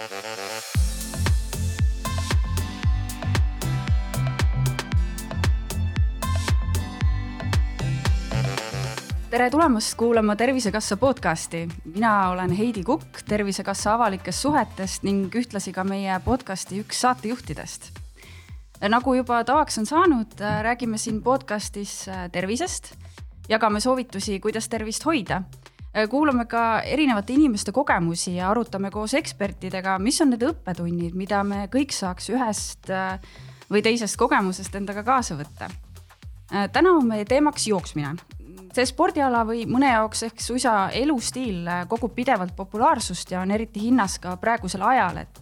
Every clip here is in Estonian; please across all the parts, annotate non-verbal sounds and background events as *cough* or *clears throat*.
tere tulemast kuulama Tervisekassa podcasti. mina olen Heidi Kukk Tervisekassa avalikest suhetest ning ühtlasi ka meie podcasti üks saatejuhtidest. nagu juba tavaks on saanud, räägime siin podcastis tervisest, jagame soovitusi, kuidas tervist hoida. Kuulame ka erinevate inimeste kogemusi ja arutame koos ekspertidega, mis on need õppetunnid, mida me kõik saaks ühest või teisest kogemusest endaga kaasa võtta. täna on meie teemaks jooksmine see spordiala või mõne jaoks ehk suisa elustiil kogub pidevalt populaarsust ja on eriti hinnas ka praegusel ajal, et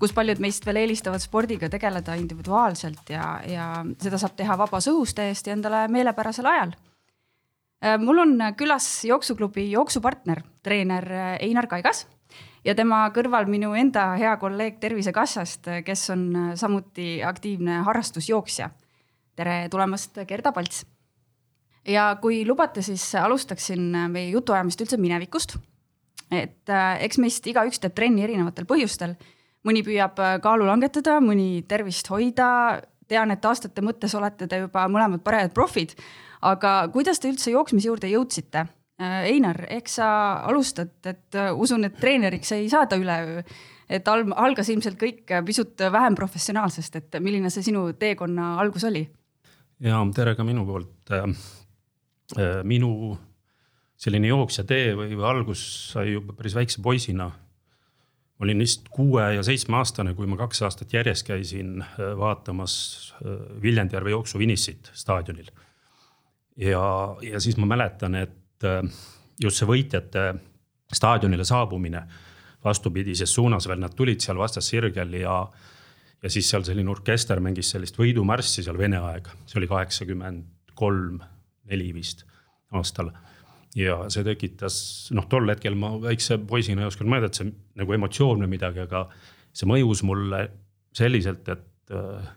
kus paljud meist veel eelistavad spordiga tegeleda individuaalselt ja, ja seda saab teha vabas õhus täiesti endale meelepärasel ajal. Mul on külas jooksuklubi jooksupartner, treener Einar Kaigas ja tema kõrval minu enda hea kolleeg Tervisekassast, kes on samuti aktiivne harrastusjooksja. tere tulemast, Gerda Palts ja kui lubate, siis alustaksin meie jutuajamist üldse minevikust. et äh, eks meist igaüks teeb trenni erinevatel põhjustel. mõni püüab äh, kaalu langetada, mõni tervist hoida. tean, et aastate mõttes olete te juba mõlemad parajad profid. Aga kuidas te üldse jooksmise juurde jõudsite? Äh, Einar, eks sa alustad, et usun, et treeneriks ei saada üleöö et algas ilmselt kõik pisut vähem professionaalsest, et milline see sinu teekonna algus oli? ja tere ka minu poolt Äh, minu selline jooksja tee või, või algus sai juba päris väikse poisina. olin vist kuue ja seitsme aastane, kui ma kaks aastat järjest käisin äh, vaatamas äh, Viljandijärve jooksufinissit staadionil. Ja, ja siis ma mäletan, et just see võitjate staadionile saabumine vastupidises suunas veel, nad tulid seal vastassirgel ja ja siis seal selline orkester mängis sellist võidumarssi seal Vene aega, see oli kaheksakümmend kolm neli vist aastal. ja see tekitas, noh, tol hetkel ma väikse poisina ei osanud mõelda, et see nagu emotsioon või midagi, aga see mõjus mulle selliselt, et äh,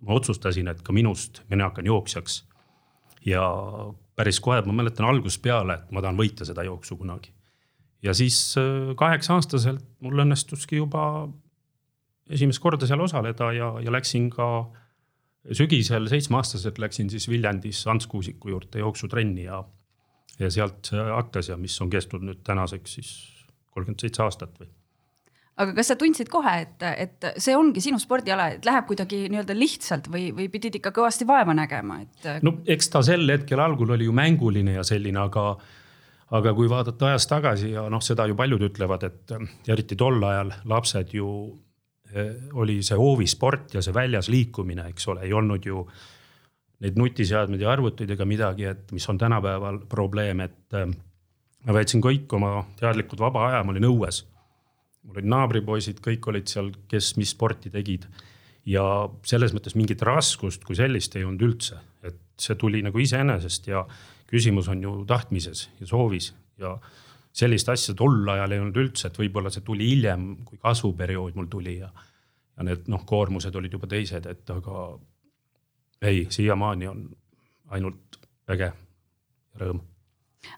ma otsustasin, et ka minust mina hakkan jooksjaks. Ja päris kohe, ma mäletan algusest peale, et ma tahan võita seda jooksu kunagi. ja siis äh, kaheksa aastaselt mul õnnestuski juba esimest korda seal osaleda ja, ja läksin ka äh, sügisel seitsmeaastaselt läksin siis Viljandis Ants Kuusiku juurde jooksutrenni ja, ja sealt see hakkas ja mis on kestnud nüüd tänaseks siis kolmkümmend seitse aastat või aga kas sa tundsid kohe, et, et see ongi sinu spordiala, et läheb kuidagi nii-öelda lihtsalt või, või pidid ikka kõvasti vaeva nägema, et? no eks ta sel hetkel algul oli ju mänguline ja selline, aga, aga kui vaadata ajas tagasi ja noh, seda ju paljud ütlevad, et eriti tol ajal lapsed ju Eh, oli see hoovisport ja see väljas liikumine, eks ole, ei olnud ju neid nutiseadmeid ja arvuteid ega midagi, et mis on tänapäeval probleem, et eh, ma veetsin kõik oma teadlikud vaba aja, ma olin õues. Mul olid naabripoisid, kõik olid seal, kes mis sporti tegid. ja selles mõttes mingit raskust kui sellist ei olnud üldse, et see tuli nagu iseenesest ja küsimus on ju tahtmises ja soovis ja sellist asja tol ajal ei olnud üldse, et võib-olla see tuli hiljem, kui kasvuperiood mul tuli ja. ja need noh, koormused olid juba teised, et aga ei, siiamaani on ainult äge rõõm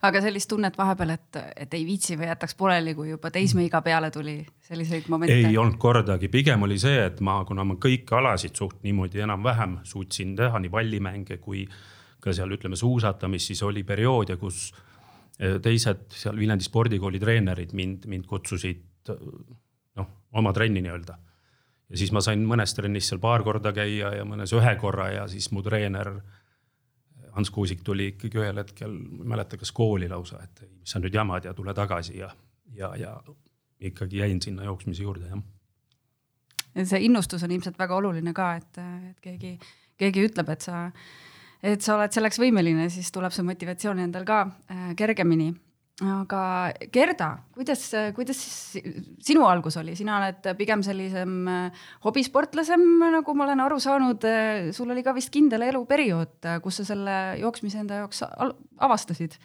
aga sellist tunnet vahepeal, et, et ei viitsi või jätaks pooleli, kui juba teismeiga peale tuli, selliseid momente? ei olnud kordagi, pigem oli see, et ma, kuna ma kõiki alasid suht niimoodi enam-vähem suutsin teha, nii pallimänge kui ka seal ütleme suusatamist, siis oli perioode, kus teised seal Viljandi spordikooli treenerid mind, mind kutsusid noh, oma trenni nii-öelda. ja siis ma sain mõnes trennis seal paar korda käia ja mõnes ühe korra ja siis mu treener Hans Kuusik tuli ikkagi ühel hetkel, ma ei mäleta, kas kooli lausa, et mis sa nüüd jamad ja tule tagasi ja, ja, ja ikkagi jäin sinna jooksmise juurde, jah. see innustus on ilmselt väga oluline ka, et, et keegi, keegi ütleb, et sa et sa oled selleks võimeline, siis tuleb see motivatsioon endal ka äh, kergemini. Aga Gerda, kuidas, kuidas siis sinu algus oli, sina oled pigem sellisem äh, hobisportlasem, nagu ma olen aru saanud. Äh, sul oli ka vist kindel eluperiood, kus sa selle jooksmise enda jaoks avastasid.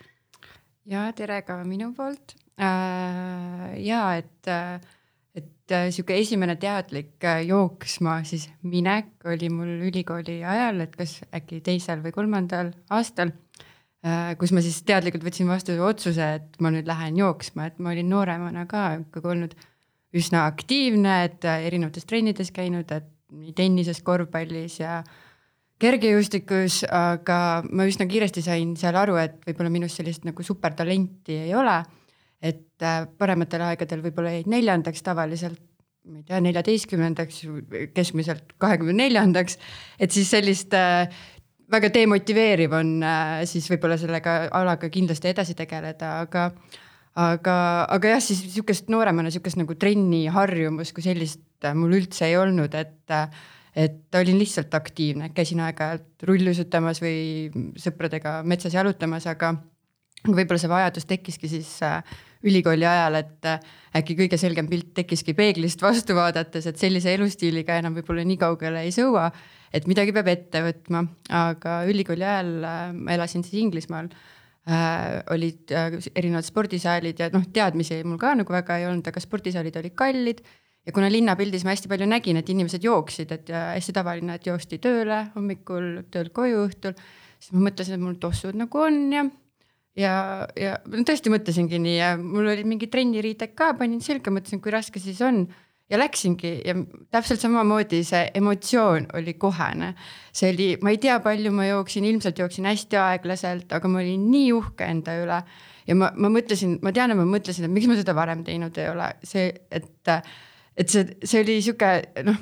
ja tere ka minu poolt äh,. ja et äh, et äh, sihuke esimene teadlik äh, jooksma siis minek oli mul ülikooli ajal, et kas äkki teisel või kolmandal aastal, äh, kus ma siis teadlikult võtsin vastu otsuse, et ma nüüd lähen jooksma, et ma olin nooremana ka ikkagi olnud üsna aktiivne, et erinevates trennides käinud, et nii tennises, korvpallis ja kergejõustikus, aga ma üsna kiiresti sain seal aru, et võib-olla minus sellist nagu supertalenti ei ole. et parematel aegadel võib-olla jäid neljandaks tavaliselt, ma ei tea, neljateistkümnendaks, keskmiselt kahekümne neljandaks, et siis sellist äh, väga demotiveeriv on äh, siis võib-olla sellega alaga kindlasti edasi tegeleda, aga aga, aga jah, siis sihukest nooremana sihukest nagu trenni harjumust kui sellist äh, mul üldse ei olnud, et äh, et olin lihtsalt aktiivne, käisin aeg-ajalt rullusutamas või sõpradega metsas jalutamas, aga võib-olla see vajadus tekkiski siis ülikooli ajal, et äkki kõige selgem pilt tekkiski peeglist vastu vaadates, et sellise elustiiliga enam võib-olla nii kaugele ei sõua et midagi peab ette võtma, aga ülikooli ajal äh, ma elasin siis Inglismaal äh,. olid äh, erinevad spordisaalid ja noh, teadmisi mul ka nagu väga ei olnud, aga spordisaalid olid kallid. ja kuna linnapildis ma hästi palju nägin, et inimesed jooksid, et ja hästi tavaline, et joosti tööle hommikul, töölt koju õhtul, siis ma mõtlesin, et mul tossud nagu on ja ja, ja tõesti mõtlesingi nii ja mul olid mingid trenniriided ka, panin selga, mõtlesin, kui raske siis on ja läksingi ja täpselt samamoodi see emotsioon oli kohene. see oli, ma ei tea, palju ma jooksin, ilmselt jooksin hästi aeglaselt, aga ma olin nii uhke enda üle. ja ma, ma mõtlesin, ma tean, et ma mõtlesin, et miks ma seda varem teinud ei ole, see, et, et see, see oli sihuke noh,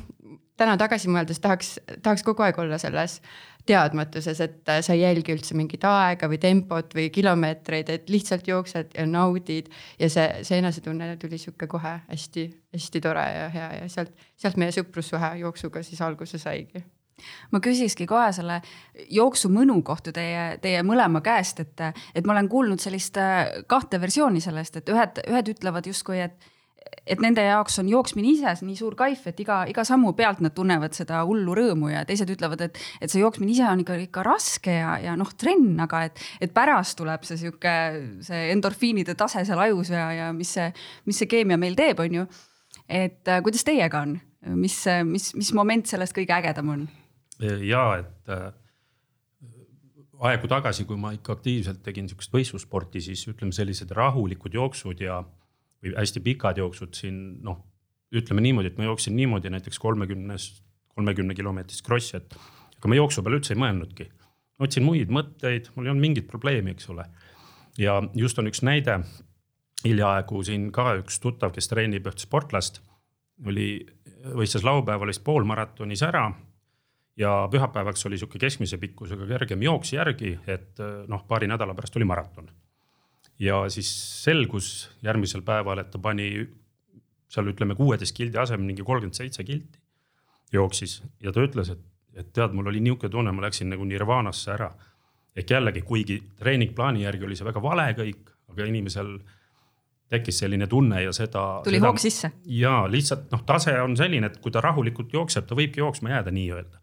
täna tagasi mõeldes tahaks, tahaks kogu aeg olla selles teadmatuses, et äh, sa ei jälgi üldse mingit aega või tempot või kilomeetreid, et lihtsalt jooksed ja naudid. ja see, see enesetunne tuli sihuke kohe hästi-hästi tore ja hea ja sealt, sealt meie sõprussuhe jooksuga siis alguse saigi ma küsikski kohe selle jooksumõnu kohta teie, teie mõlema käest, et, et ma olen kuulnud sellist äh, kahte versiooni sellest, et ühed, ühed ütlevad justkui, et et nende jaoks on jooksmine ise nii suur kaif, et iga, iga sammu pealt nad tunnevad seda hullu rõõmu ja teised ütlevad, et, et see jooksmine ise on ikka, ikka raske ja, ja noh, trenn, aga et, et pärast tuleb see sihuke, see endorfiinide tase seal ajus ja, ja mis see, mis see keemia meil teeb, on ju. et äh, kuidas teiega on, mis, mis, mis moment sellest kõige ägedam on? ja et äh, aegu tagasi, kui ma ikka aktiivselt tegin sihukest võistlussporti, siis ütleme, sellised rahulikud jooksud ja või hästi pikad jooksud siin noh, ütleme niimoodi, et ma jooksin niimoodi näiteks kolmekümnest, kolmekümne kilomeetrist krossi, et ega ma jooksu peale üldse ei mõelnudki. otsin muid mõtteid, mul ei olnud mingit probleemi, eks ole. ja just on üks näide, hiljaaegu siin ka üks tuttav, kes treenib ühte sportlast, oli, võistles laupäeval vist poolmaratonis ära ja pühapäevaks oli sihuke keskmise pikkusega kergem jooks järgi, et noh, paari nädala pärast oli maraton ja siis selgus järgmisel päeval, et ta pani seal ütleme kuueteist kildi asemel mingi kolmkümmend seitse kilti jooksis ja ta ütles, et, et tead, mul oli niisugune tunne, ma läksin nagu nirvaanasse ära. ehk jällegi, kuigi treeningplaani järgi oli see väga vale kõik, aga inimesel tekkis selline tunne ja seda. tuli seda, hoog sisse. ja lihtsalt noh, tase on selline, et kui ta rahulikult jookseb, ta võibki jooksma jääda nii-öelda.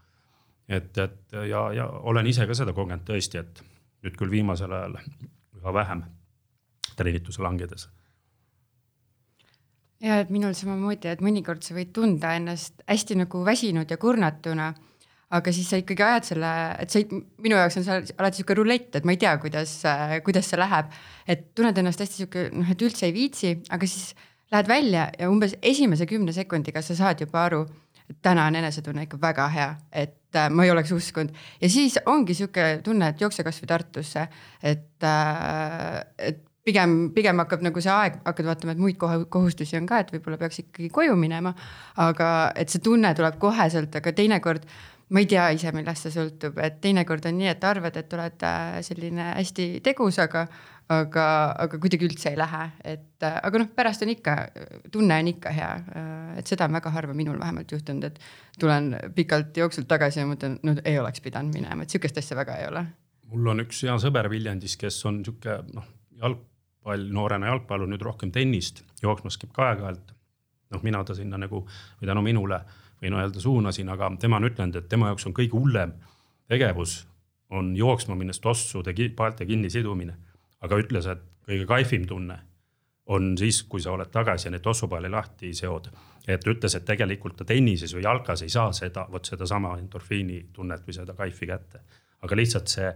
et, et ja, ja olen ise ka seda kogenud tõesti, et nüüd küll viimasel ajal üha vähem treenituse langedes. ja et minul samamoodi, et mõnikord sa võid tunda ennast hästi nagu väsinud ja kurnatuna aga siis sa ikkagi ajad selle, et see minu jaoks on see alati sihuke rulett, et ma ei tea, kuidas, kuidas see läheb. et tunned ennast hästi sihuke noh, et üldse ei viitsi, aga siis lähed välja ja umbes esimese kümne sekundiga sa saad juba aru, et täna on enesetunne ikka väga hea, et äh, ma ei oleks uskunud. ja siis ongi sihuke tunne, et jookse kasvõi Tartusse, et äh,, et pigem, pigem hakkab nagu see aeg, hakkad vaatama, et muid kohustusi on ka, et võib-olla peaks ikkagi koju minema. aga et see tunne tuleb koheselt, aga teinekord ma ei tea ise, millest see sõltub, et teinekord on nii, et arvad, et oled äh, selline hästi tegus, aga, aga, aga kuidagi üldse ei lähe, et äh, aga noh, pärast on ikka, tunne on ikka hea. Äh, et seda on väga harva minul vähemalt juhtunud, et tulen pikalt jooksult tagasi ja mõtlen, no ei oleks pidanud minema, et sihukest asja väga ei ole. mul on üks hea sõber Viljandis, kes on sihuke noh, jalg jalgpall, noorena jalgpallur, nüüd rohkem tennist, jooksmas käib ka aeg-ajalt. noh, mina ta sinna nagu või tänu minule või nii-öelda suunasin, aga tema on ütlenud, et tema jaoks on kõige hullem tegevus on jooksma minnes tossude paalte kinnisidumine. aga ütles, et kõige kaifim tunne on siis, kui sa oled tagasi ja neid tossupaali lahti seod. et ütles, et tegelikult ta tennises või jalkas ei saa seda, vot sedasama endorfiini tunnet või seda kaifi kätte. aga lihtsalt see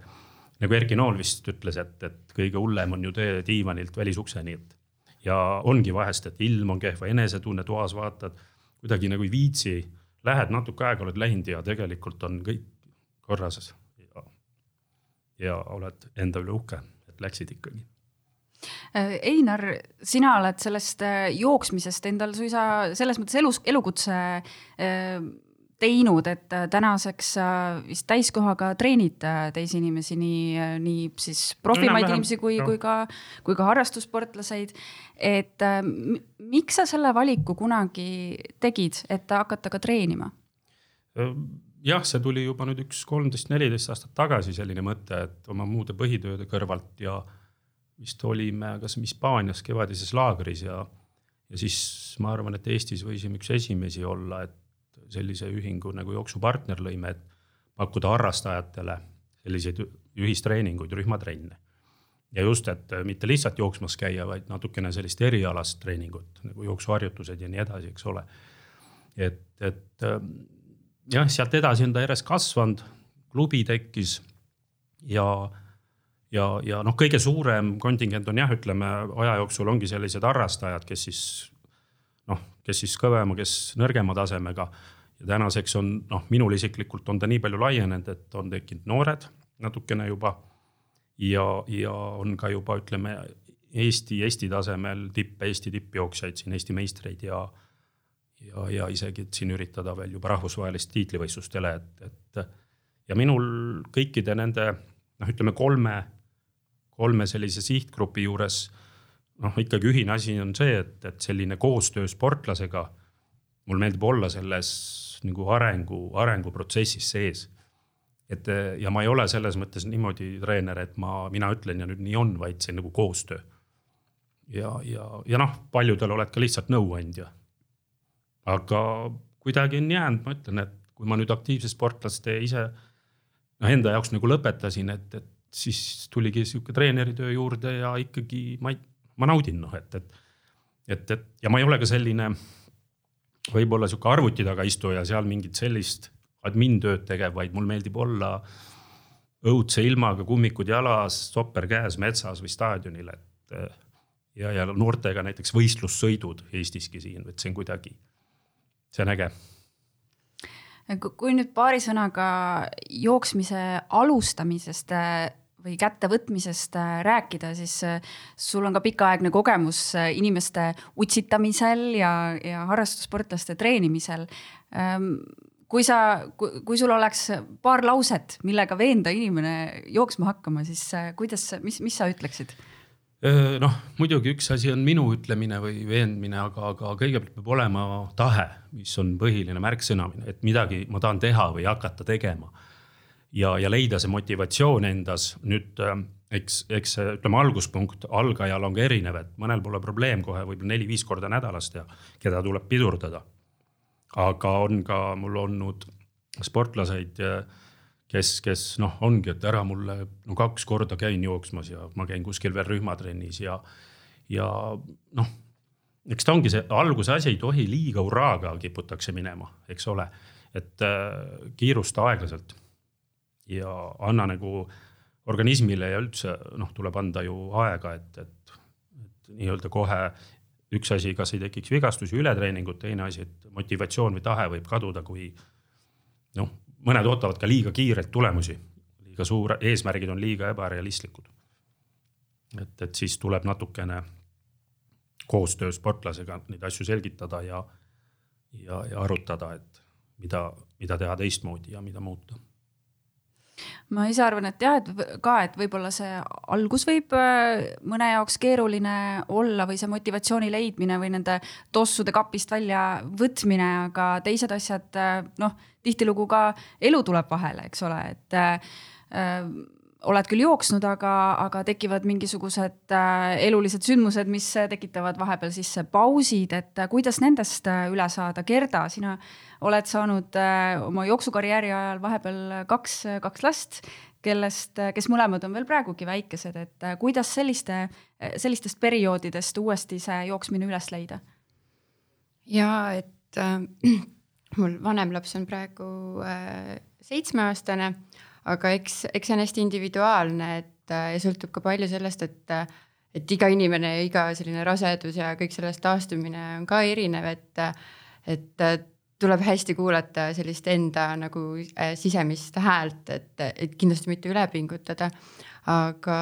nagu Erki Nool vist ütles, et, et kõige hullem on ju tee diivanilt välisukseni, et. ja ongi vahest, et ilm on kehv või enesetunne toas vaatad, kuidagi nagu ei viitsi, lähed natuke aega, oled läinud ja tegelikult on kõik korras. ja, ja oled enda üle uhke, et läksid ikkagi Äh, Einar, sina oled sellest äh, jooksmisest endal suisa selles mõttes elus, elukutse äh, teinud, et tänaseks sa vist täiskohaga treenid teisi inimesi, nii, nii siis profimaid no, inimesi kui, kui ka, kui ka harrastussportlaseid. et miks sa selle valiku kunagi tegid, et hakata ka treenima? jah, see tuli juba nüüd üks kolmteist, neliteist aastat tagasi selline mõte, et oma muude põhitööde kõrvalt ja vist olime kas Hispaanias kevadises laagris ja, ja siis ma arvan, et Eestis võisime üks esimesi olla, et sellise ühingu nagu jooksupartner lõime, et pakkuda harrastajatele selliseid ühistreeninguid, rühmatrenne. ja just, et mitte lihtsalt jooksmas käia, vaid natukene sellist erialast treeningut nagu jooksuharjutused ja nii edasi, eks ole. et, et jah, sealt edasi on ta järjest kasvanud, klubi tekkis ja ja, ja noh, kõige suurem kontingent on jah, ütleme aja jooksul ongi sellised harrastajad, kes siis noh, kes siis kõvema, kes nõrgema tasemega. Ja tänaseks on noh, minul isiklikult on ta nii palju laienenud, et on tekkinud noored natukene juba. ja, ja on ka juba ütleme Eesti, Eesti tasemel tipp, Eesti tippjooksjaid siin, Eesti meistreid ja. ja, ja isegi, siin üritada veel juba rahvusvahelist tiitlivõistlustele, et, et ja minul kõikide nende noh, ütleme kolme kolme sellise sihtgrupi juures noh, ikkagi ühine asi on see, et, et selline koostöö sportlasega. mul meeldib olla selles nagu arengu, arenguprotsessis sees. et ja ma ei ole selles mõttes niimoodi treener, et ma, mina ütlen ja nüüd nii on, vaid see on nagu koostöö. ja, ja, ja noh, paljudel oled ka lihtsalt nõuandja. aga kuidagi on jäänud, ma ütlen, et kui ma nüüd aktiivse sportlaste ise noh, enda jaoks nagu lõpetasin, et, et siis tuligi sihuke treeneritöö juurde ja ikkagi ma ei, ma naudin noh, et, et. et, et ja ma ei ole ka selline võib-olla sihuke arvuti taga istuja seal mingit sellist admin tööd tegev, vaid mul meeldib olla õudse ilmaga, kummikud jalas, stopper käes metsas või staadionil, et. ja, ja noortega näiteks võistlussõidud Eestiski siin, et see on kuidagi, see on äge kui nüüd paari sõnaga jooksmise alustamisest või kättevõtmisest äh, rääkida, siis äh, sul on ka pikaaegne kogemus äh, inimeste utsitamisel ja, ja harrastussportlaste treenimisel. Ähm, kui sa, kui sul oleks paar lauset, millega veenda inimene jooksma hakkama, siis kuidas, mis, mis sa ütleksid? noh, muidugi üks asi on minu ütlemine või veendmine, aga, aga kõigepealt peab olema tahe, mis on põhiline märksõna, et midagi ma tahan teha või hakata tegema ja, ja leida see motivatsioon endas. Nüüd äh, eks, eks ütleme, alguspunkt algajal on ka erinev, et mõnel pole probleem kohe võib-olla neli-viis korda nädalas teha, keda tuleb pidurdada. aga on ka mul olnud sportlaseid, kes, kes noh, ongi, et ära mulle, no kaks korda käin jooksmas ja ma käin kuskil veel rühmatrennis ja, ja noh, eks ta ongi see alguse asi ei tohi liiga hurraaga kiputakse minema, eks ole, et äh, kiirusta aeglaselt ja anna nagu organismile ja üldse noh, tuleb anda ju aega, et, et, et nii-öelda kohe üks asi, kas ei tekiks vigastusi, ületreeningut, teine asi, et motivatsioon või tahe võib kaduda, kui noh, mõned ootavad ka liiga kiireid tulemusi, liiga suur, eesmärgid on liiga ebarealistlikud. et, et siis tuleb natukene koostöös sportlasega neid asju selgitada ja, ja, ja arutada, et mida, mida teha teistmoodi ja mida muuta ma ise arvan, et jah, et ka, et võib-olla see algus võib äh, mõne jaoks keeruline olla või see motivatsiooni leidmine või nende tossude kapist välja võtmine, aga teised asjad, äh, noh, tihtilugu ka elu tuleb vahele, eks ole, et äh, oled küll jooksnud, aga, aga tekivad mingisugused äh, elulised sündmused, mis tekitavad vahepeal sisse pausid, et äh, kuidas nendest äh, üle saada. Gerda, sina oled saanud äh, oma jooksukarjääri ajal vahepeal kaks, kaks last, kellest, äh, kes mõlemad on veel praegugi väikesed, et äh, kuidas selliste, sellistest perioodidest uuesti see jooksmine üles leida? ja et äh, *clears throat* mul vanem laps on praegu äh, seitsmeaastane aga eks, eks see on hästi individuaalne, et äh, ja sõltub ka palju sellest, et, et iga inimene ja iga selline rasedus ja kõik sellest taastumine on ka erinev, et, et tuleb hästi kuulata sellist enda nagu äh, sisemist häält, et, et kindlasti mitte üle pingutada. aga,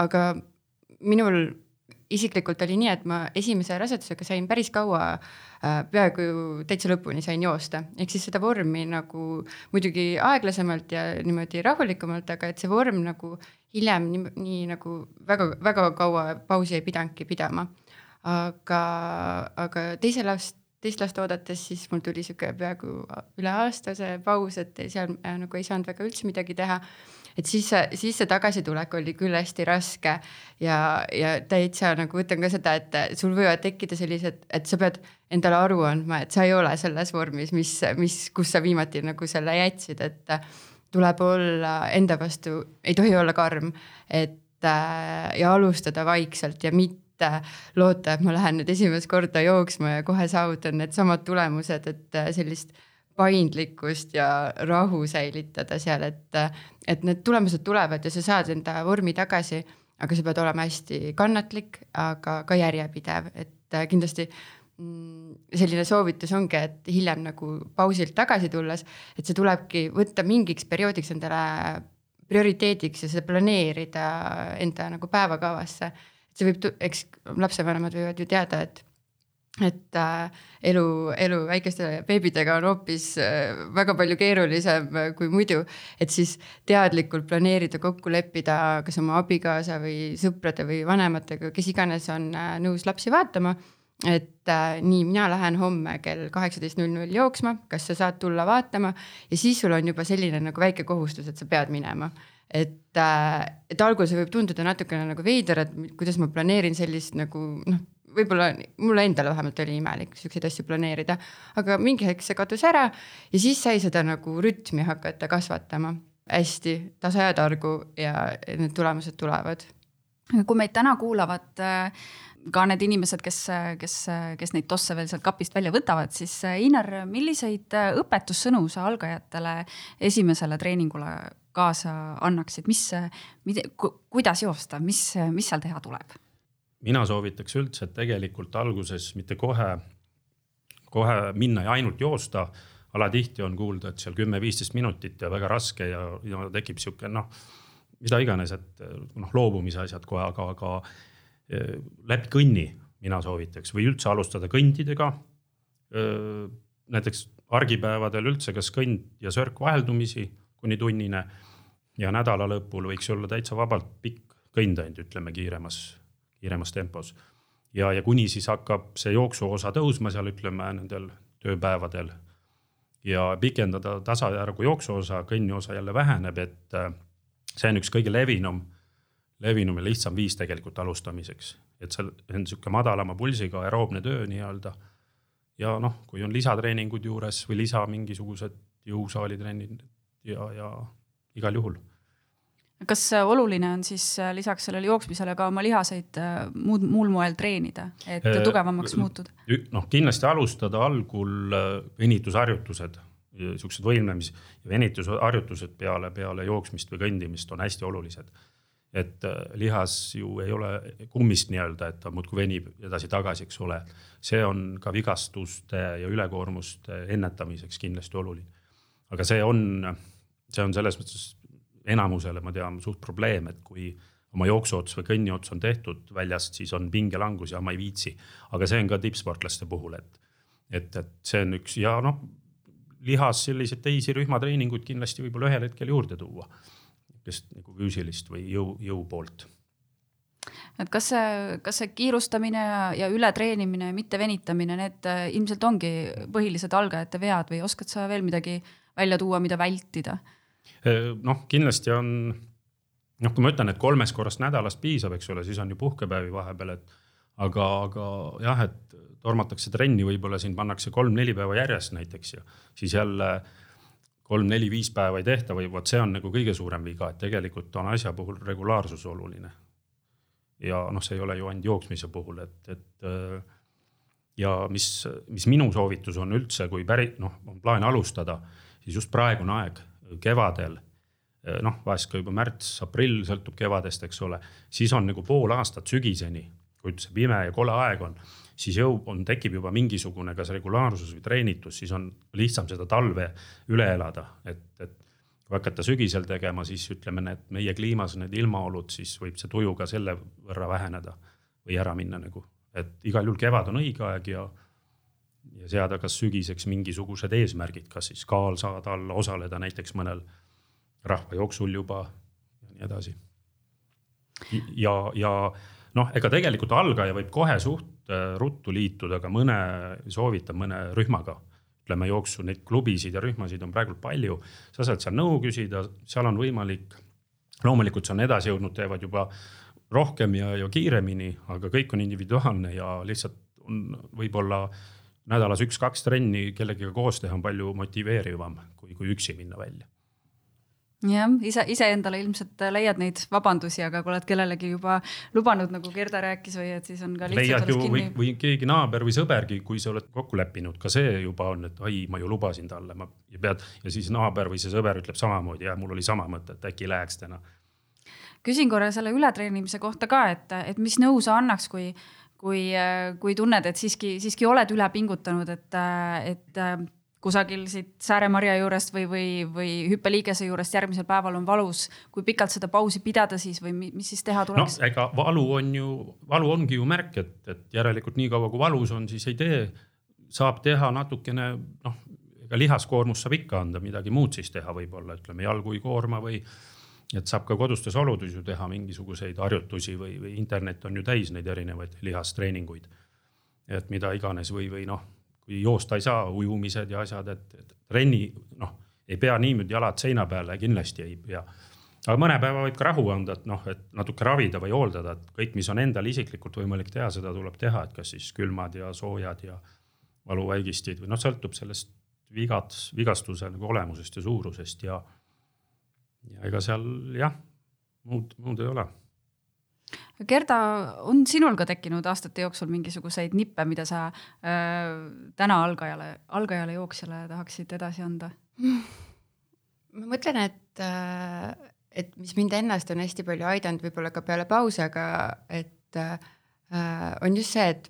aga minul isiklikult oli nii, et ma esimese rasedusega sain päris kaua äh,, peaaegu täitsa lõpuni sain joosta, ehk siis seda vormi nagu muidugi aeglasemalt ja niimoodi rahulikumalt, aga et see vorm nagu hiljem nii, nii nagu väga-väga kaua pausi ei pidanudki pidama. aga, aga teise last, teist last oodates, siis mul tuli sihuke peaaegu üle aasta see paus, et seal äh, nagu ei saanud väga üldse midagi teha et siis, siis see tagasitulek oli küll hästi raske ja, ja täitsa nagu ütlen ka seda, et sul võivad tekkida sellised, et sa pead endale aru andma, et sa ei ole selles vormis, mis, mis, kus sa viimati nagu selle jätsid, et tuleb olla enda vastu, ei tohi olla karm, et ja alustada vaikselt ja mitte loota, et ma lähen nüüd esimest korda jooksma ja kohe saavutan needsamad tulemused, et sellist paindlikkust ja rahu säilitada seal, et, et need tulemused tulevad ja sa saad enda vormi tagasi, aga sa pead olema hästi kannatlik, aga ka järjepidev, et kindlasti mm, selline soovitus ongi, et hiljem nagu pausilt tagasi tulles, et see tulebki võtta mingiks perioodiks endale prioriteediks ja seda planeerida enda nagu päevakavasse. see võib, eks lapsevanemad võivad ju teada, et et äh, elu, elu väikeste beebidega on hoopis äh, väga palju keerulisem äh, kui muidu, et siis teadlikult planeerida, kokku leppida, kas oma abikaasa või sõprade või vanematega, kes iganes on äh, nõus lapsi vaatama. et äh, nii, mina lähen homme kell kaheksateist null null jooksma, kas sa saad tulla vaatama? Ja siis sul on juba selline nagu väike kohustus, et sa pead minema. Et, äh, et alguses võib tunduda natukene nagu veider, et kuidas ma planeerin sellist nagu noh võib-olla mulle endale vähemalt oli imelik siukseid asju planeerida, aga mingi hetk see kadus ära ja siis sai seda nagu rütmi hakata kasvatama hästi tasa ja targu ja need tulemused tulevad. kui meid täna kuulavad äh, ka need inimesed, kes, kes, kes neid tosse veel sealt kapist välja võtavad, siis äh, Inar, milliseid äh, õpetussõnu sa algajatele esimesele treeningule kaasa annaksid, mis, kuidas joosta, mis, mis seal teha tuleb? Mina soovitaks üldse, et tegelikult alguses mitte kohe, kohe minna ja ainult joosta. alatihti on kuulda, et seal kümme-viisteist minutit ja väga raske ja, ja tekib sihuke noh, mida iganes, et noh, loobumise asjad kohe, aga, aga eh, läbi kõnni mina soovitaks või üldse alustada kõndidega. näiteks argipäevadel üldse, kas kõnd ja sörk vaheldumisi kuni tunnine ja nädala lõpul võiks olla täitsa vabalt pikk kõnd ainult, ütleme kiiremas kiiremas tempos. ja, ja kuni siis hakkab see jooksuosa tõusma seal ütleme nendel tööpäevadel ja pikendada tasajärgu jooksuosa, kõnniosa jälle väheneb, et äh, see on üks kõige levinum, levinum ja lihtsam viis tegelikult alustamiseks, et see on sihuke madalama pulsiga aeroobne töö nii-öelda. ja noh, kui on lisatreeningud juures või lisa mingisugused jõusaalitrennid ja, ja igal juhul kas oluline on siis äh, lisaks sellele jooksmisele ka oma lihaseid äh, muud, muul moel treenida, et äh, tugevamaks muutuda? noh, kindlasti alustada algul venitusharjutused, siuksed võimlemis- ja venitusharjutused peale, peale jooksmist või kõndimist on hästi olulised. et lihas ju ei ole kummist nii-öelda, et ta muudkui venib edasi-tagasi, eks ole. see on ka vigastuste ja ülekoormuste ennetamiseks kindlasti oluline. aga see on, see on selles mõttes enamusele ma tean suht probleem, et kui oma jooksuots või kõnniots on tehtud väljast, siis on pingelangus ja ma ei viitsi. aga see on ka tippsportlaste puhul, et, et, et see on üks ja noh, lihas selliseid teisi rühmatreeninguid kindlasti võib-olla ühel hetkel juurde tuua. kes nagu füüsilist või jõu, jõu poolt et kas see, kas see kiirustamine ja, ja ületreenimine, mitte venitamine, need äh, ilmselt ongi põhilised algajate vead või oskad sa veel midagi välja tuua, mida vältida? Noh, kindlasti on, noh, kui ma ütlen, et kolmest korrast nädalas piisab, eks ole, siis on ju puhkepäevi vahepeal, et aga, aga jah, et tormatakse trenni, võib-olla siin pannakse kolm-neli päeva järjest näiteks ja siis jälle kolm-neli-viis päeva ei tehta või vot see on nagu kõige suurem viga, et tegelikult on asja puhul regulaarsus oluline. ja noh, see ei ole ju ainult jooksmise puhul, et, et ja mis, mis minu soovitus on üldse, kui päri-, noh, on plaan alustada, siis just praegune aeg kevadel noh, vahest ka juba märts-aprill, sõltub kevadest, eks ole, siis on nagu pool aastat sügiseni, kui üldse pime ja kole aeg on, siis jõu on, tekib juba mingisugune kas regulaarsus või treenitus, siis on lihtsam seda talve üle elada, et, et kui hakata sügisel tegema, siis ütleme, need meie kliimas need ilmaolud, siis võib see tuju ka selle võrra väheneda või ära minna nagu, et igal juhul kevad on õige aeg ja ja seada kas sügiseks mingisugused eesmärgid, kas siis kaal saada alla, osaleda näiteks mõnel rahvajooksul juba ja nii edasi. ja, ja noh, ega tegelikult algaja võib kohe suht äh, ruttu liituda ka mõne, soovitab mõne rühmaga. ütleme jooksu neid klubisid ja rühmasid on praegu palju, sa saad seal nõu küsida, seal on võimalik. loomulikult see on edasi jõudnud, teevad juba rohkem ja, ja kiiremini, aga kõik on individuaalne ja lihtsalt on võib-olla nädalas üks-kaks trenni kellegagi koos teha on palju motiveerivam, kui, kui üksi minna välja jah, ise, iseendale ilmselt leiad neid vabandusi, aga kui oled kellelegi juba lubanud, nagu Gerda rääkis või et siis on ka leiad ju või, või keegi naaber või sõbergi, kui sa oled kokku leppinud, ka see juba on, et ai, ma ju lubasin talle, ma ja pead ja siis naaber või see sõber ütleb samamoodi ja mul oli sama mõte, et äkki läheks täna. küsin korra selle ületreenimise kohta ka, et, et mis nõu sa annaks, kui, kui, kui tunned, et siiski, siiski oled üle pingutanud, et, et kusagil siit Sääremarja juurest või, või, või hüppeliigese juurest järgmisel päeval on valus, kui pikalt seda pausi pidada siis või mis siis teha tuleks? no ega valu on ju, valu ongi ju märk, et, et järelikult niikaua kui valus on, siis ei tee. saab teha natukene noh, ega lihaskoormust saab ikka anda, midagi muud siis teha võib-olla ütleme jalgu ei koorma või. Et saab ka kodustes oludes ju teha mingisuguseid harjutusi või, või internet on ju täis neid erinevaid lihastreeninguid. et mida iganes või, või noh kui joosta ei saa, ujumised ja asjad, et, et trenni noh, ei pea niimoodi jalad seina peale, kindlasti ei pea. aga mõne päeva võib ka rahu anda, et noh, et natuke ravida või hooldada, et kõik, mis on endal isiklikult võimalik teha, seda tuleb teha, et kas siis külmad ja soojad ja valuvaigistid või noh, sõltub sellest vigad, vigastuse nagu olemusest ja suurusest ja. Ja ega seal jah, muud, muud ei ole Gerda, on sinul ka tekkinud aastate jooksul mingisuguseid nippe, mida sa äh, täna algajale, algajale jooksjale tahaksid edasi anda? ma mõtlen, et, äh, et mis mind ennast on hästi palju aidanud, võib-olla ka peale pause, aga et äh, on just see, et,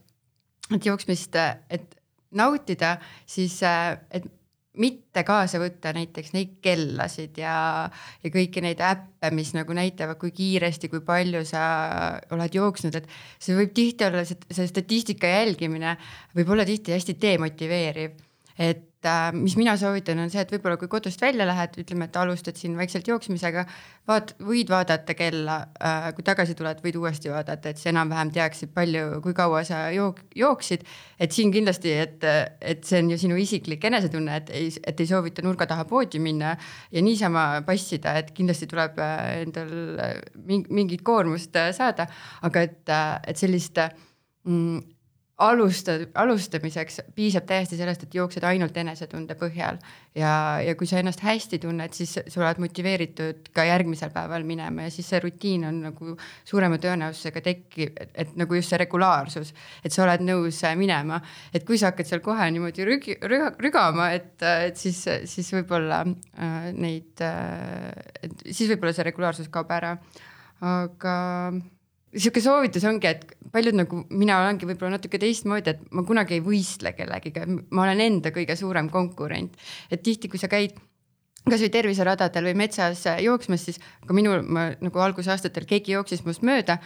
et jooksmist, et nautida, siis äh, et mitte kaasa võtta näiteks neid kellasid ja, ja kõiki neid äppe, mis nagu näitavad, kui kiiresti, kui palju sa oled jooksnud, et see võib tihti olla, see statistika jälgimine võib olla tihti hästi demotiveeriv. et mis mina soovitan, on see, et võib-olla kui kodust välja lähed, ütleme, et alustad siin vaikselt jooksmisega, vaat-, võid vaadata kella, äh, kui tagasi tuled, võid uuesti vaadata, et sa enam-vähem teaksid, palju, kui kaua sa jook-, jooksid. et siin kindlasti, et, et see on ju sinu isiklik enesetunne, et ei, et ei soovita nurga taha poodi minna ja niisama passida, et kindlasti tuleb äh, endal mingit koormust saada, aga et, et sellist mm, alustad, alustamiseks piisab täiesti sellest, et jooksed ainult enesetunde põhjal ja, ja kui sa ennast hästi tunned, siis sa oled motiveeritud ka järgmisel päeval minema ja siis see rutiin on nagu suurema tõenäosusega tekib, et nagu just see regulaarsus, et sa oled nõus minema. et kui sa hakkad seal kohe niimoodi rügi, rüga, rügama, et, et siis, siis võib-olla äh, neid äh,, siis võib-olla see regulaarsus kaob ära. aga sihuke soovitus ongi, et paljud nagu mina olengi võib-olla natuke teistmoodi, et ma kunagi ei võistle kellegiga, ma olen enda kõige suurem konkurent. et tihti, kui sa käid kasvõi terviseradadel või metsas jooksmas, siis ka minul, ma nagu algusaastatel keegi jooksis minust mööda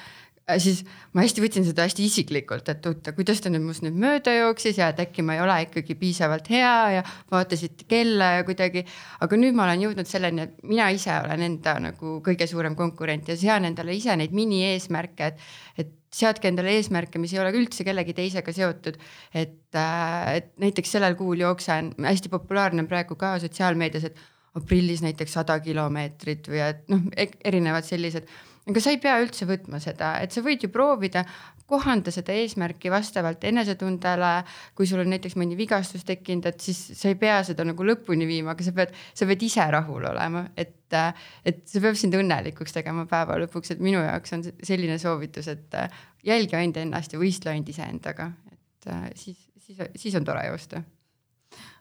siis ma hästi võtsin seda hästi isiklikult, et oota, kuidas ta nüüd must nüüd mööda jooksis ja et äkki ma ei ole ikkagi piisavalt hea ja vaatasid kella ja kuidagi. aga nüüd ma olen jõudnud selleni, et mina ise olen enda nagu kõige suurem konkurent ja sean endale ise neid mini-eesmärke, et, et seadke endale eesmärke, mis ei ole üldse kellegi teisega seotud. et, äh, et näiteks sellel kuul jooksen, hästi populaarne on praegu ka sotsiaalmeedias, et aprillis näiteks sada kilomeetrit või et noh, e-, erinevad sellised aga sa ei pea üldse võtma seda, et sa võid ju proovida kohanda seda eesmärki vastavalt enesetundele. kui sul on näiteks mõni vigastus tekkinud, et siis sa ei pea seda nagu lõpuni viima, aga sa pead, sa pead ise rahul olema, et, et see peab sind õnnelikuks tegema päeva lõpuks, et minu jaoks on selline soovitus, et jälgi ainult ennast ja võistle ainult iseendaga, et siis, siis, siis on tore joosta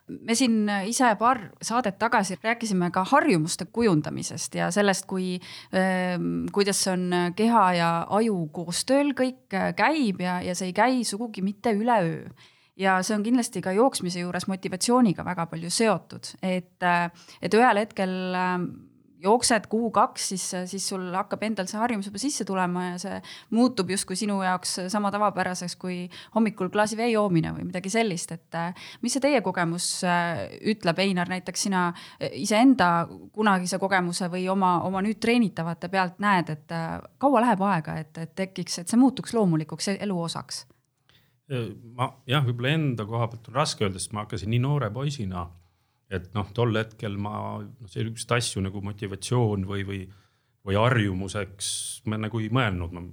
me siin ise paar saadet tagasi rääkisime ka harjumuste kujundamisest ja sellest, kui, ehm, kuidas on keha ja aju koostööl kõik käib ja, ja see ei käi sugugi mitte üleöö. Ja see on kindlasti ka jooksmise juures motivatsiooniga väga palju seotud, et, et ühel hetkel jooksed kuu-kaks, siis, siis sul hakkab endal see harjumus juba sisse tulema ja see muutub justkui sinu jaoks sama tavapäraseks kui hommikul klaasi vee joomine või midagi sellist, et mis see teie kogemus äh, ütleb, Einar, näiteks sina äh, iseenda kunagise kogemuse või oma, oma nüüd treenitavate pealt näed, et äh, kaua läheb aega, et, et tekiks, et see muutuks loomulikuks elu osaks? ma jah, võib-olla enda koha pealt on raske öelda, sest ma hakkasin nii noore poisina et noh, tol hetkel ma noh, selliseid asju nagu motivatsioon või, või, või harjumuseks ma nagu ei mõelnud, ma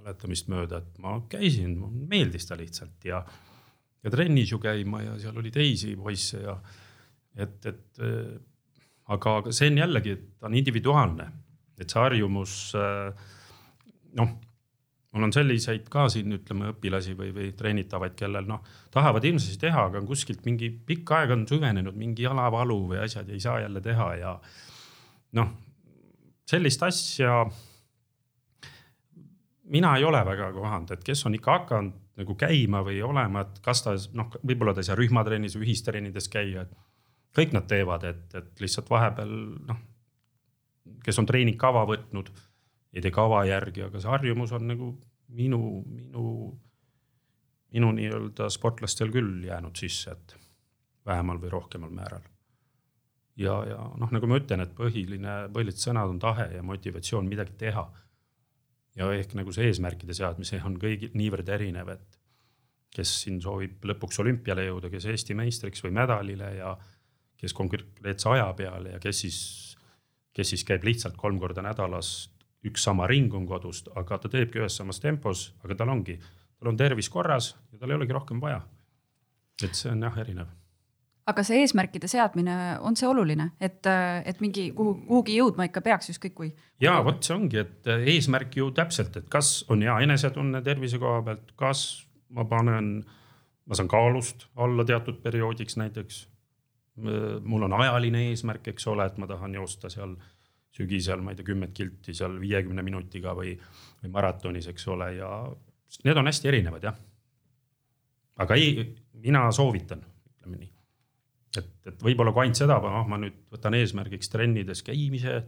mäletamist mööda, et ma käisin, meeldis ta lihtsalt ja, ja trennis ju käima ja seal oli teisi poisse ja et, et äh, aga, aga see on jällegi, et ta on individuaalne, et see harjumus äh, noh mul on selliseid ka siin ütleme õpilasi või, või treenitavaid, kellel noh, tahavad hirmsasti teha, aga on kuskilt mingi pikka aega on süvenenud mingi jalavalu või asjad ja ei saa jälle teha ja noh, sellist asja mina ei ole väga kohanud, et kes on ikka hakanud nagu käima või olema, et kas ta noh, võib-olla ta ei saa rühmatrennis või ühistrennides käia, et kõik nad teevad, et, et lihtsalt vahepeal noh, kes on treeningkava võtnud ei tee kava järgi, aga see harjumus on nagu minu, minu, minu nii-öelda sportlastel küll jäänud sisse, et vähemal või rohkemal määral. ja, ja noh, nagu ma ütlen, et põhiline, põhilised sõnad on tahe ja motivatsioon midagi teha. ja ehk nagu see eesmärkide seadmise on kõigil niivõrd erinev, et kes siin soovib lõpuks olümpiale jõuda, kes Eesti meistriks või medalile ja kes konkreetse aja peale ja kes siis, kes siis käib lihtsalt kolm korda nädalas üks sama ring on kodust, aga ta teebki ühes samas tempos, aga tal ongi, tal on tervis korras ja tal ei olegi rohkem vaja. et see on jah erinev aga see eesmärkide seadmine, on see oluline, et, et mingi kuhu, kuhugi jõudma ikka peaks, ükskõik kui? ja vot see ongi, et eesmärk ju täpselt, et kas on hea enesetunne tervise koha pealt, kas ma panen, ma saan kaalust alla teatud perioodiks näiteks. mul on ajaline eesmärk, eks ole, et ma tahan joosta seal sügisel, ma ei tea, kümmet kilti seal viiekümne minutiga või, või maratonis, eks ole, ja need on hästi erinevad jah. aga ei, mina soovitan, ütleme nii. et, et võib-olla kui ainult seda, noh, ma nüüd võtan eesmärgiks trennides käimise,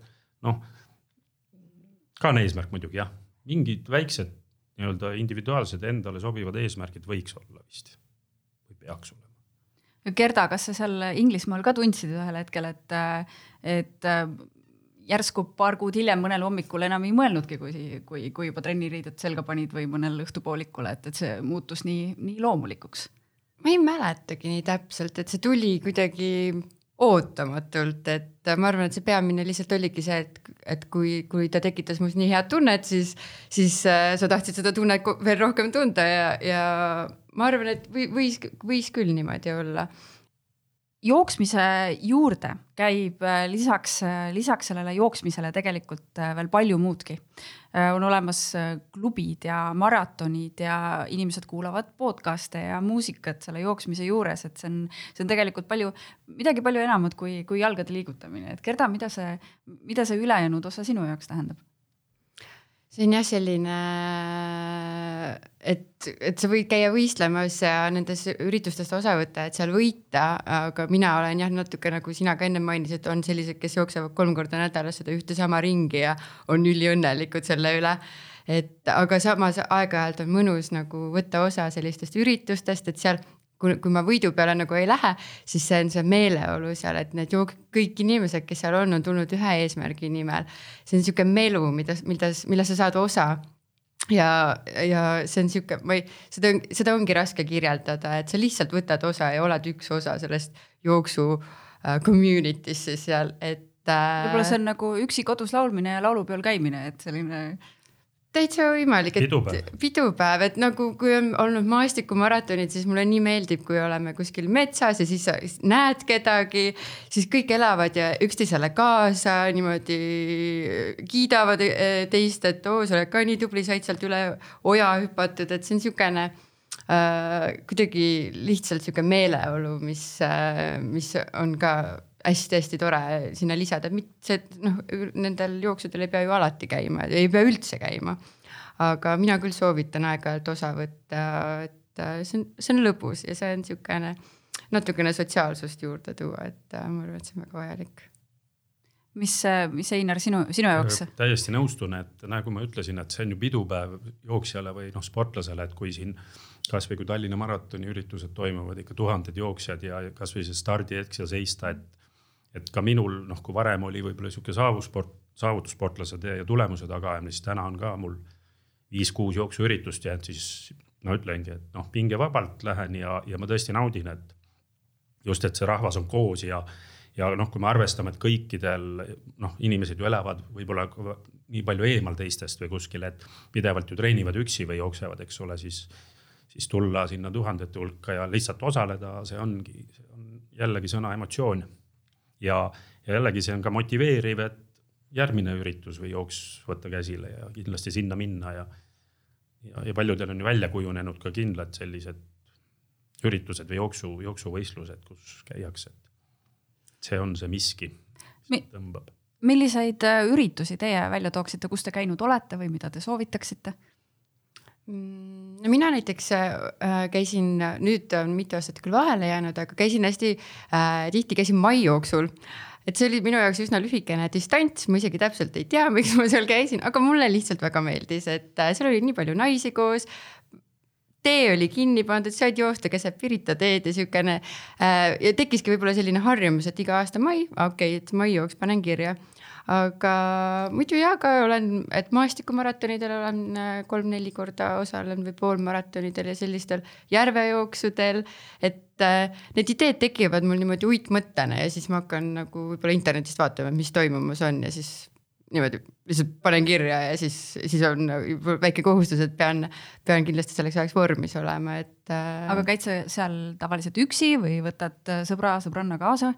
noh. ka on eesmärk muidugi jah, mingid väiksed nii-öelda individuaalsed endale sobivad eesmärgid võiks olla vist või peaks olema. Gerda, kas sa seal Inglismaal ka tundsid ühel hetkel, et, et järsku paar kuud hiljem mõnel hommikul enam ei mõelnudki, kui, kui, kui juba trenniriided selga panid või mõnel õhtupoolikul, et, et see muutus nii, nii loomulikuks? ma ei mäletagi nii täpselt, et see tuli kuidagi ootamatult, et ma arvan, et see peamine lihtsalt oligi see, et, et kui, kui ta tekitas minus nii head tunnet, siis, siis äh, sa tahtsid seda tunnet veel rohkem tunda ja, ja ma arvan, et või, võis, võis küll niimoodi olla jooksmise juurde käib äh, lisaks, äh, lisaks sellele jooksmisele tegelikult äh, veel palju muudki. on olemas klubid ja maratonid ja inimesed kuulavad podcast'e ja muusikat selle jooksmise juures, et see on, see on tegelikult palju, midagi palju enamat kui, kui jalgade liigutamine, et Gerda, mida see, mida see ülejäänud osa sinu jaoks tähendab? See on jah selline, et, et sa võid käia võistlemas ja nendes üritustest osa võtta, et seal võita, aga mina olen jah, natuke nagu sina ka enne mainisid, on sellised, kes jooksevad kolm korda nädalas seda ühte sama ringi ja on üliõnnelikud selle üle. Et aga samas aeg-ajalt on mõnus nagu võtta osa sellistest üritustest, et seal kui, kui ma võidu peale nagu ei lähe, siis see on see meeleolu seal, et need jook-, kõik inimesed, kes seal on, on tulnud ühe eesmärgi nimel. see on sihuke melu, mida, mida, millest sa saad osa ja, ja see on sihuke, ma ei, seda, seda ongi raske kirjeldada, et sa lihtsalt võtad osa ja oled üks osa sellest jooksu uh, community'st siis seal, et uh.... võib-olla see on nagu üksi kodus laulmine ja laulupeol käimine, et selline täitsa võimalik, et pidupäev. pidupäev, et nagu kui on olnud maastikumaratonid, siis mulle nii meeldib, kui oleme kuskil metsas ja siis sa näed kedagi, siis kõik elavad ja üksteisele kaasa niimoodi kiidavad eh, teist, et oo, sa oled ka nii tubli, said sealt üle oja hüpatud, et see on niisugune äh, kuidagi lihtsalt sihuke meeleolu, mis äh,, mis on ka hästi-hästi tore sinna lisada, mitte see, noh, nendel jooksudel ei pea ju alati käima, ei pea üldse käima. aga mina küll soovitan aeg-ajalt osa võtta, et äh, see on, see on lõbus ja see on niisugune natukene sotsiaalsust juurde tuua, et äh, ma arvan, et see on väga vajalik mis, mis Einar sinu, sinu jaoks? täiesti nõustun, et nagu ma ütlesin, et see on ju pidupäev jooksjale või noh, sportlasele, et kui siin kasvõi kui Tallinna maratoni üritused toimuvad ikka tuhanded jooksjad ja kasvõi see stardihetk seal seista, et et ka minul noh, kui varem oli võib-olla sihuke saavusport, saavutussportlase tee ja tulemuse tagaajamine, siis täna on ka mul viis-kuus jooksuüritust ja et siis ma ütlengi, et noh, pingevabalt lähen ja, ja ma tõesti naudin, et just, et see rahvas on koos ja, ja noh, kui me arvestame, et kõikidel noh, inimesed ju elavad võib-olla nii palju eemal teistest või kuskil, et pidevalt ju treenivad üksi või jooksevad, eks ole, siis, siis tulla sinna tuhandete hulka ja lihtsalt osaleda, see ongi, see on jällegi sõna emotsioon ja, ja jällegi see on ka motiveeriv, et järgmine üritus või jooks võtta käsile ja kindlasti sinna minna ja. ja, ja paljudel on ju välja kujunenud ka kindlad sellised üritused või jooksu, jooksuvõistlused, kus käiakse. see on see miski, mis tõmbab. milliseid äh, üritusi teie välja tooksite, kus te käinud olete või mida te soovitaksite? Mm, no mina näiteks äh, käisin, nüüd mitu aastat küll vahele jäänud, aga käisin hästi äh,, tihti käisin mai jooksul. et see oli minu jaoks üsna lühikene distants, ma isegi täpselt ei tea, *laughs* miks ma seal käisin, aga mulle lihtsalt väga meeldis, et äh, seal oli nii palju naisi koos tee oli kinni pandud, said joosta keset Pirita teed ja siukene äh, ja tekkiski võib-olla selline harjumus, et iga aasta mai, okei okay,, et mai jooks panen kirja aga muidu ja ka olen, et maastikkumaratonidel olen äh, kolm-neli korda osalen või poolmaratonidel ja sellistel järvejooksudel. et äh, need ideed tekivad mul niimoodi uitmõttena ja siis ma hakkan nagu võib-olla internetist vaatama, mis toimumas on ja siis niimoodi lihtsalt panen kirja ja siis, siis on väike kohustus, et pean, pean kindlasti selleks ajaks vormis olema, et äh.... aga käid sa seal tavaliselt üksi või võtad sõbra, sõbranna kaasa?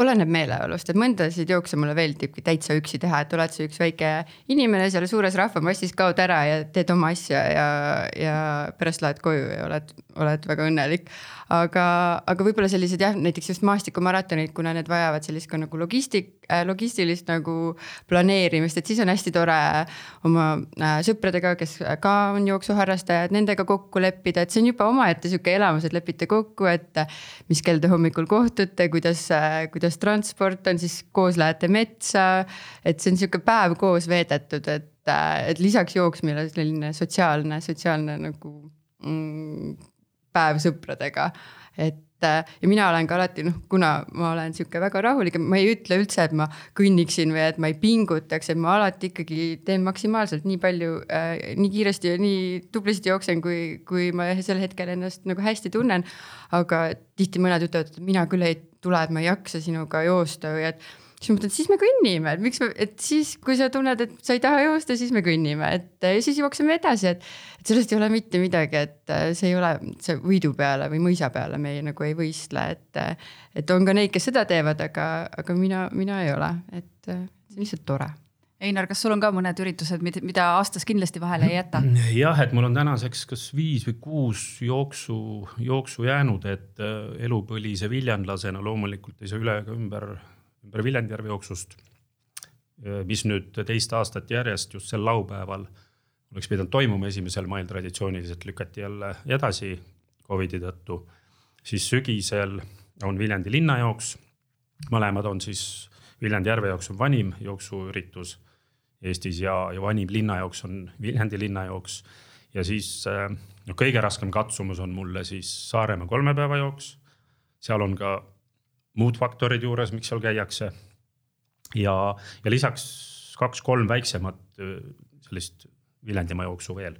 Oleneb meeleolust, et mõndasid jookse mulle meeldibki täitsa üksi teha, et oled sa üks väike inimene seal suures rahvamassis, kaod ära ja teed oma asja ja, ja pärast lähed koju ja oled, oled väga õnnelik aga, aga võib-olla sellised jah, näiteks just maastikummaratonid, kuna need vajavad sellist ka nagu logistik äh,, logistilist nagu planeerimist, et siis on hästi tore oma äh, sõpradega, kes ka on jooksuharrastajad, nendega kokku leppida, et see on juba omaette sihuke elamus, et lepite kokku, et mis kell te hommikul kohtute, kuidas äh,, kuidas transport on, siis koos lähete metsa. et see on sihuke päev koos veedetud, et, äh, et lisaks jooksmine selline sotsiaalne, sotsiaalne nagu mm, päev sõpradega. et äh, ja mina olen ka alati noh, kuna ma olen sihuke väga rahulik, ma ei ütle üldse, et ma kõnniksin või et ma ei pingutaks, et ma alati ikkagi teen maksimaalselt nii palju äh,, nii kiiresti ja nii tublisti jooksen, kui, kui ma sel hetkel ennast nagu hästi tunnen. aga tihti mõned ütlevad, et mina küll ei tule, et ma ei jaksa sinuga joosta või et siis ma mõtlen, et siis me kõnnime, et miks me, et siis, kui sa tunned, et sa ei taha joosta, siis me kõnnime, et ja siis jookseme edasi, et. et sellest ei ole mitte midagi, et äh, see ei ole, see võidu peale või mõisa peale me ei, nagu ei võistle, et. et on ka neid, kes seda teevad, aga, aga mina, mina ei ole, et äh, see on lihtsalt tore Einar, kas sul on ka mõned üritused, mida aastas kindlasti vahele ei jäta? jah, et mul on tänaseks kas viis või kuus jooksu, jooksu jäänud, et äh, elupõlise viljanlasena loomulikult ei saa üle ega ümber ümber Viljandijärve jooksust. mis nüüd teist aastat järjest just sel laupäeval oleks pidanud toimuma esimesel mail traditsiooniliselt lükati jälle edasi Covidi tõttu. siis sügisel on Viljandi linnajooks. mõlemad on siis Viljandi järvejooks on vanim jooksuüritus Eestis ja, ja vanim linnajooks on Viljandi linnajooks. ja siis noh, kõige raskem katsumus on mulle siis Saaremaa kolmepäevajooks. seal on ka muud faktorid juures, miks seal käiakse. ja, ja lisaks kaks-kolm väiksemat sellist Viljandimaa jooksu veel.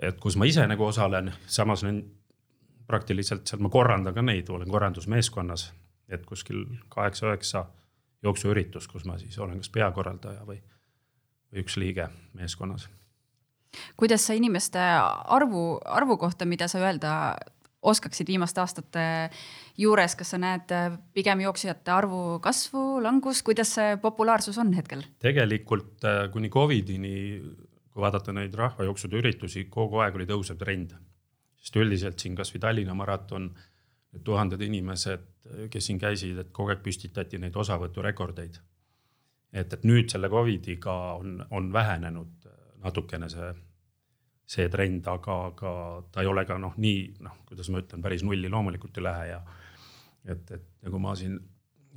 et kus ma ise nagu osalen, samas praktiliselt seal, ma korraldan ka neid, olen korraldusmeeskonnas, et kuskil kaheksa-üheksa jooksuüritus, kus ma siis olen kas peakorraldaja või, või üks liige meeskonnas kuidas sa inimeste arvu, arvu kohta, mida sa öelda oskaksid viimaste aastate juures, kas sa näed äh, pigem jooksjate arvu kasvu, langust, kuidas see populaarsus on hetkel? tegelikult äh, kuni Covidini, kui vaadata neid rahvajooksude üritusi, kogu aeg oli tõusev trend. sest üldiselt siin kasvõi Tallinna maraton, tuhanded inimesed, kes siin käisid, et kogu aeg püstitati neid osavõturekordeid. et, et nüüd selle Covidiga on, on vähenenud natukene see, see trend, aga, aga ta ei ole ka noh, nii noh, kuidas ma ütlen, päris nulli loomulikult ei lähe ja et, et nagu ma siin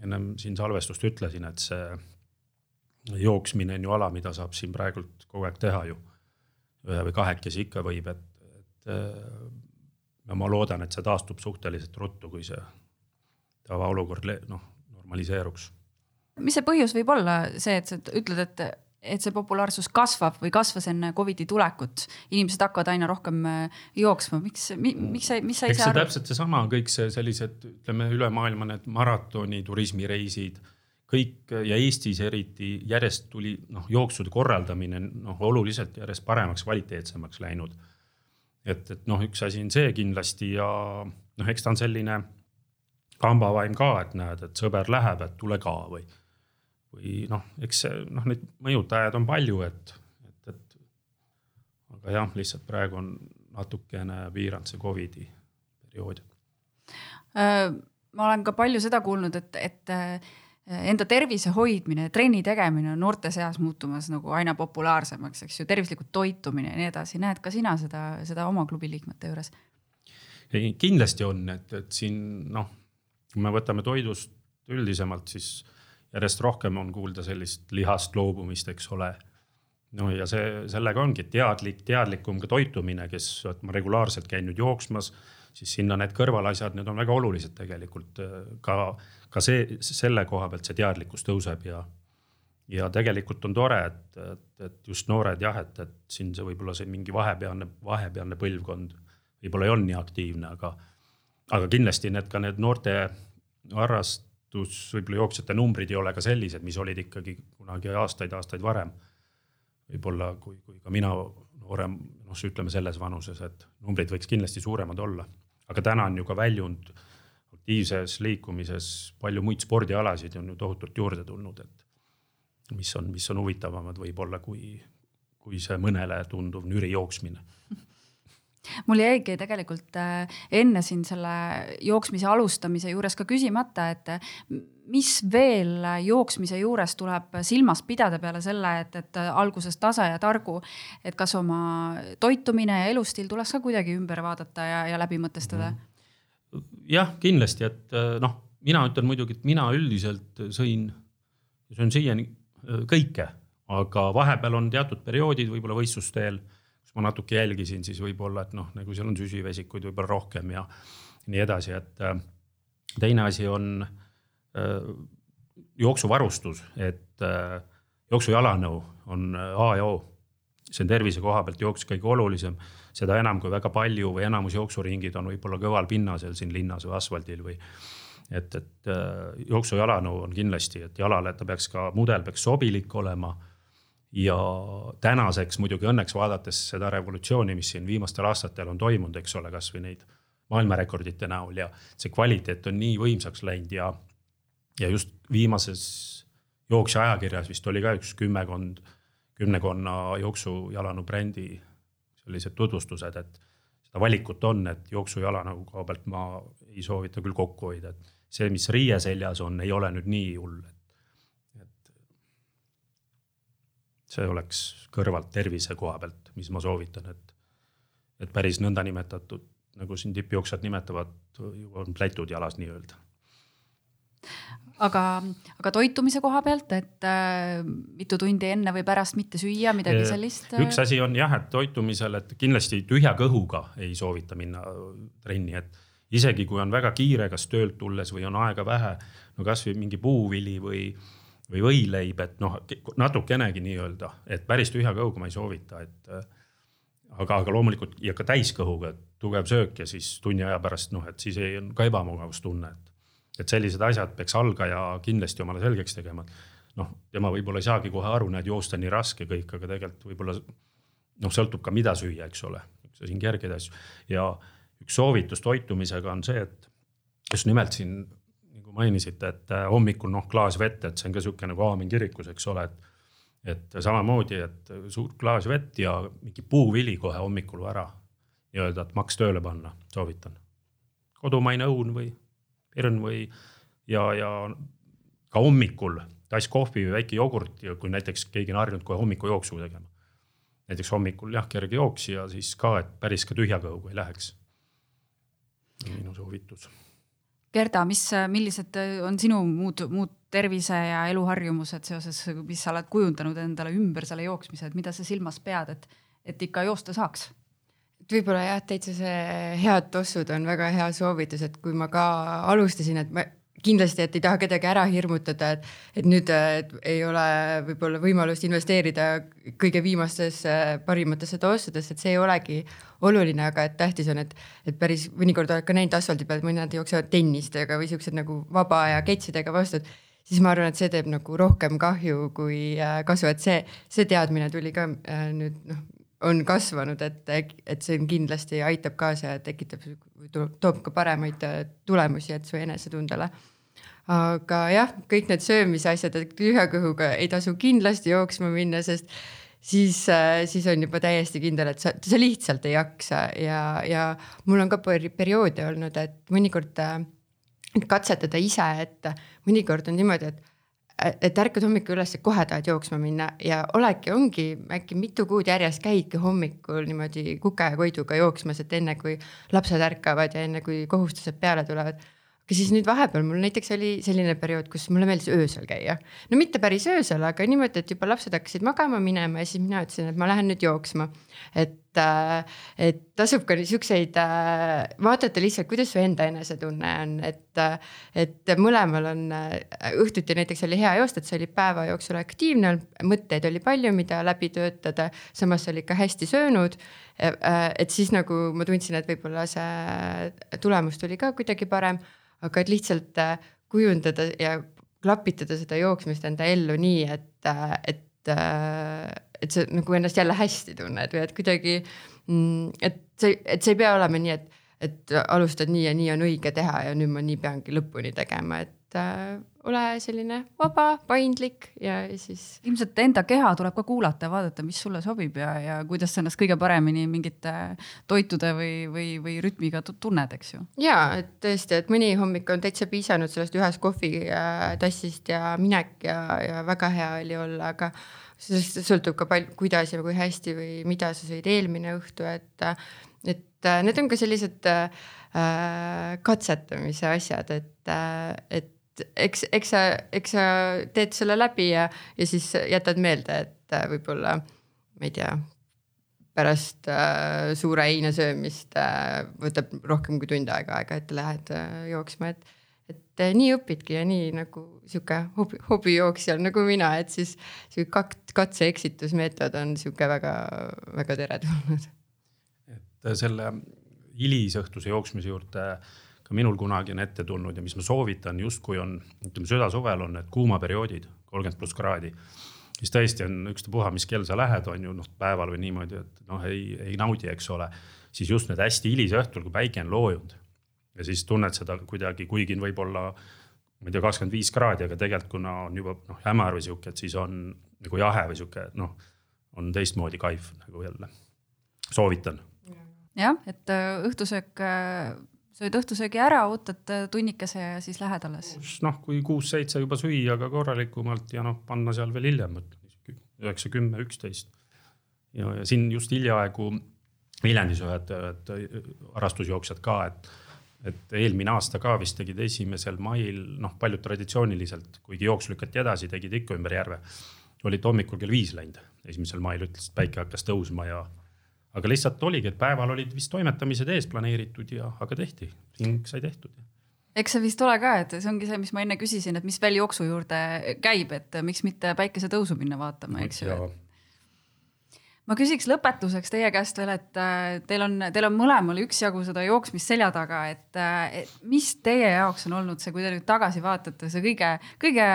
ennem siin salvestust ütlesin, et see jooksmine on ju ala, mida saab siin praegult kogu aeg teha ju. ühe või kahekesi ikka võib, et, et ja ma loodan, et see taastub suhteliselt ruttu, kui see tavaolukord noh, normaliseeruks. mis see põhjus võib olla, see, et sa ütled, et, et see populaarsus kasvab või kasvas enne Covidi tulekut, inimesed hakkavad aina rohkem äh, jooksma, miks mi,, miks sa, mis sa ise arvad? täpselt seesama, kõik see sellised, ütleme üle maailma need maratoni, turismireisid, kõik ja Eestis eriti järjest tuli noh, jooksude korraldamine noh, oluliselt järjest paremaks, kvaliteetsemaks läinud. et, et noh, üks asi on see kindlasti ja noh, eks ta on selline kambavaim ka, et näed, et sõber läheb, et tule ka või, või noh, eks see noh, neid mõjutajaid on palju, et, et, et aga jah, lihtsalt praegu on natukene piiranud see Covidi periood. Äh, ma olen ka palju seda kuulnud, et, et äh, enda tervise hoidmine, trenni tegemine on noorte seas muutumas nagu aina populaarsemaks, eks ju, tervislikult toitumine ja nii edasi. näed ka sina seda, seda oma klubi liikmete juures? kindlasti on, et, et siin noh kui me võtame toidust üldisemalt, siis järjest rohkem on kuulda sellist lihast loobumist, eks ole. no ja see, sellega ongi teadlik, teadlikum ka toitumine, kes, et ma regulaarselt käin nüüd jooksmas, siis sinna need kõrvalasjad, need on väga olulised tegelikult ka, ka see, selle koha pealt see teadlikkus tõuseb ja ja tegelikult on tore, et, et, et just noored jah, et, et siin see võib-olla see mingi vahepealne, vahepealne põlvkond võib-olla ei olnud nii aktiivne, aga aga kindlasti need ka need noorte harrastus, võib-olla jooksjate numbrid ei ole ka sellised, mis olid ikkagi kunagi aastaid-aastaid varem. võib-olla kui, kui ka mina noorem, noh, ütleme selles vanuses, et numbrid võiks kindlasti suuremad olla, aga täna on ju ka väljunud aktiivses liikumises palju muid spordialasid on ju tohutult juurde tulnud, et mis on, mis on huvitavamad võib-olla kui, kui see mõnele tunduv nüri jooksmine mul jäigi tegelikult äh, enne siin selle jooksmise alustamise juures ka küsimata, et äh, mis veel jooksmise juures tuleb silmas pidada peale selle, et, et alguses tasa ja targu, et kas oma toitumine ja elustiil tuleks ka kuidagi ümber vaadata ja, ja läbi mõtestada? jah, kindlasti, et äh, noh, mina ütlen muidugi, et mina üldiselt sõin, söön siiani kõike, aga vahepeal on teatud perioodid võib-olla võistlusteel ma natuke jälgisin, siis võib-olla, et noh, nagu seal on süsivesikuid võib-olla rohkem ja nii edasi, et äh, teine asi on äh, jooksuvarustus, et äh, jooksujalanõu on A ja O. see on tervise koha pealt jooks kõige olulisem, seda enam, kui väga palju või enamus jooksuringid on võib-olla kõval pinnasel siin linnas või asfaldil või et, et jooksujalanõu on kindlasti, et jalale ta peaks ka, mudel peaks sobilik olema ja tänaseks muidugi õnneks vaadates seda revolutsiooni, mis siin viimastel aastatel on toimunud, eks ole, kasvõi neid maailmarekordite näol ja see kvaliteet on nii võimsaks läinud ja, ja just viimases jooksja ajakirjas vist oli ka üks kümmekond, kümnekonna jooksujalanu brändi sellised tutvustused, et seda valikut on, et jooksujalanu koha pealt ma ei soovita küll kokku hoida, et see, mis riie seljas on, ei ole nüüd nii hull, see oleks kõrvalt tervise koha pealt, mis ma soovitan, et, et päris nõndanimetatud, nagu siin tippjooksjad nimetavad, on plätud jalas nii-öelda aga, aga toitumise koha pealt, et äh, mitu tundi enne või pärast mitte süüa, midagi sellist? üks asi on jah, et toitumisel, et kindlasti tühja kõhuga ei soovita minna trenni, et isegi kui on väga kiire, kas töölt tulles või on aega vähe, no kasvõi mingi puuvili või või võileib, et noh, natukenegi nii-öelda, et päris tühja kõhuga ma ei soovita, et. Äh, aga, aga loomulikult ja ka täiskõhuga tugev söök ja siis tunni aja pärast noh, et siis ei, on ka ebamugavustunne, et. et sellised asjad peaks algaja kindlasti omale selgeks tegema. noh, tema võib-olla ei saagi kohe aru, näed joosta nii raske kõik, aga tegelikult võib-olla noh, sõltub ka, mida süüa, eks ole, siin kergeid asju ja üks soovitus toitumisega on see, et just nimelt siin mainisite, et äh, hommikul noh, klaas vett, et see on ka sihuke nagu aamen kirikus, eks ole, et. et samamoodi, et suur klaas vett ja mingi puuvili kohe hommikul vara. nii-öelda, et maks tööle panna, soovitan. kodumaine õun või pirn või ja, ja ka hommikul tass kohvi või väike jogurt ja kui näiteks keegi on harjunud kohe hommikujooksu tegema. näiteks hommikul jah, kerge jooks ja siis ka, et päris ka tühja kõhuga ei läheks. minu soovitus. Gerda, mis, millised on sinu muud, muud tervise ja eluharjumused seoses, mis sa oled kujundanud endale ümber selle jooksmise, et mida sa silmas pead, et, et ikka joosta saaks? et võib-olla jah, täitsa see head tossud on väga hea soovitus, et kui ma ka alustasin, et ma kindlasti, et ei taha kedagi ära hirmutada, et, et nüüd et ei ole võib-olla võimalust investeerida kõige viimastesse parimatesse toossudesse, et see ei olegi oluline, aga et tähtis on, et, et päris mõnikord oled ka näinud asfaldi peal, mõned jooksevad tennistega või siuksed nagu vaba aja ketsidega vastu, et siis ma arvan, et see teeb nagu rohkem kahju kui äh, kasu, et see, see teadmine tuli ka äh, nüüd noh, on kasvanud, et, et see kindlasti aitab kaasa ja tekitab, toob ka paremaid äh, tulemusi, et su enesetundele aga jah, kõik need söömisasjad, et tühja kõhuga ei tasu kindlasti jooksma minna, sest siis, äh, siis on juba täiesti kindel, et sa, sa lihtsalt ei jaksa. Ja, ja mul on ka perioode olnud, et mõnikord äh, katsetada ise, et mõnikord on niimoodi, et et ärkad hommikul üles, kohe tahad jooksma minna. Ja oledki, ongi äkki mitu kuud järjest käidki hommikul niimoodi kuke ja koiduga jooksmas, et enne kui lapsed ärkavad ja enne kui kohustused peale tulevad aga siis nüüd vahepeal mul näiteks oli selline periood, kus mulle meeldis öösel käia. no mitte päris öösel, aga niimoodi, et juba lapsed hakkasid magama minema ja siis mina ütlesin, et ma lähen nüüd jooksma. et, äh, et tasub ka siukseid äh, vaadata lihtsalt, kuidas su enda enesetunne on, et, äh, et mõlemal on õhtuti näiteks oli hea joosta, et sa olid päeva jooksul aktiivne, mõtteid oli palju, mida läbi töötada, samas sa olid ka hästi söönud et siis nagu ma tundsin, et võib-olla see tulemus tuli ka kuidagi parem aga et lihtsalt äh, kujundada ja klapitada seda jooksmist enda ellu nii, et, äh, et, äh, et sa nagu ennast jälle hästi tunned või et kuidagi, mm, et see, et see ei pea olema nii, et, et alustad nii ja nii on õige teha ja nüüd ma nii peangi lõpuni tegema, et ole selline vaba, paindlik ja siis. ilmselt enda keha tuleb ka kuulata ja vaadata, mis sulle sobib ja, ja kuidas sa ennast kõige paremini mingite toitude või, või, või rütmiga tunned, eks ju. ja, et tõesti, et mõni hommik on täitsa piisanud sellest ühest kohvitassist ja minek ja, ja väga hea oli olla, aga sellest sõltub ka palju, kuidas ja kui hästi või mida sa sõid eelmine õhtu, et, et need on ka sellised äh, katsetamise asjad, et, et eks, eks sa, eks sa teed selle läbi ja, ja siis jätad meelde, et äh, võib-olla ma ei tea, pärast äh, suure heina söömist äh, võtab rohkem kui tund aega aega, et lähed äh, jooksma, et et äh, nii õpidki ja nii nagu sihuke hobi, hobijooksjal nagu mina, et siis sihuke kaks, katse-eksitusmeetod on sihuke väga-väga teretulnud. et äh, selle hilisõhtuse jooksmise juurde äh, ka minul kunagi on ette tulnud ja mis ma soovitan, justkui on, ütleme süda-suvel on need kuumaperioodid, kolmkümmend pluss kraadi. siis tõesti on ükstapuha, mis kell sa lähed, on ju noh, päeval või niimoodi, et noh, ei, ei naudi, eks ole. siis just nüüd hästi hilisõhtul, kui päike on loojunud ja siis tunned seda kuidagi, kuigi võib-olla ma ei tea, kakskümmend viis kraadi, aga tegelikult kuna on juba noh, hämar või sihuke, et siis on nagu jahe või sihuke noh, on teistmoodi kaif nagu jälle. soovitan. jah, et äh, õhtusöök äh, sööd õhtusöögi ära, ootad äh, tunnikese ja siis lähed alles? noh, kui kuus-seitse juba süüa, aga korralikumalt ja noh, panna seal veel hiljem, üheksa, kümme, üksteist. ja, ja siin just hiljaaegu Viljandis ühed, ühed harrastusjooksjad ka, et, et eelmine aasta ka vist tegid esimesel mail, noh, paljud traditsiooniliselt, kuigi jooks lükati edasi, tegid ikka ümber järve. olid hommikul kell viis läinud, esimesel mail ütles, et päike hakkas tõusma ja aga lihtsalt oligi, et päeval olid vist toimetamised ees planeeritud ja, aga tehti, hing sai tehtud. eks see vist ole ka, et see ongi see, mis ma enne küsisin, et mis veel jooksu juurde käib, et miks mitte päikesetõusu minna vaatama, eks ju. ma küsiks lõpetuseks teie käest veel, et äh, teil on, teil on mõlemal üksjagu seda jooksmist selja taga, et, äh, et mis teie jaoks on olnud see, kui te nüüd tagasi vaatate, see kõige, kõige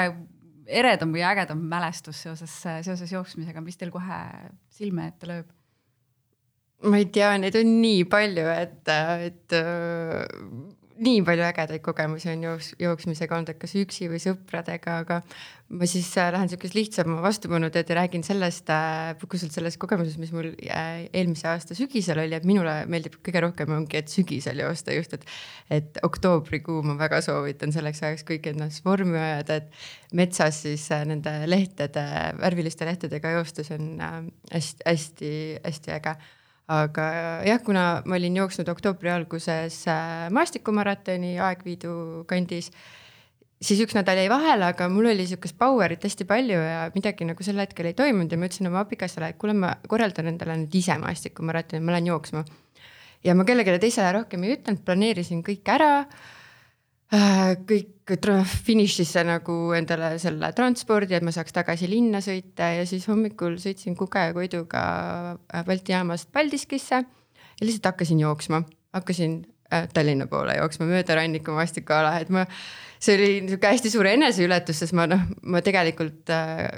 eredam või ägedam mälestus seoses, seoses jooksmisega, mis teil kohe silme ette lööb? Ma ei tea, neid on nii palju, et, et nii palju ägedaid kogemusi on jooks, jooksmisega olnud, et kas üksi või sõpradega, aga ma siis äh, lähen sihukese lihtsama vastupanu teed ja räägin sellest äh,, põgusalt sellest kogemusest, mis mul äh, eelmise aasta sügisel oli, et minule meeldib kõige rohkem ongi, et sügisel joosta just, et. et oktoobrikuu ma väga soovitan selleks ajaks kõik ennast vormi ajada, et metsas siis äh, nende lehtede, värviliste lehtedega joosta, see on äh, hästi-hästi-hästi äge aga jah, kuna ma olin jooksnud oktoobri alguses äh, maastikumaratoni Aegviidu kandis, siis üks nädal jäi vahele, aga mul oli sihukest power'it hästi palju ja midagi nagu sel hetkel ei toimunud ja ma ütlesin oma abikaasale, et kuule, ma korraldan endale nüüd ise maastikumaratoni, ma lähen jooksma. ja ma kellelegi teisele rohkem ei ütelnud, planeerisin kõik ära kõik finišisse nagu endale selle transpordi, et ma saaks tagasi linna sõita ja siis hommikul sõitsin Kuge ja Koiduga äh, Balti jaamast Paldiskisse ja lihtsalt hakkasin jooksma, hakkasin äh, Tallinna poole jooksma mööda ranniku maastikuala, et ma, see oli niisugune hästi suur eneseületus, sest ma noh, ma tegelikult äh,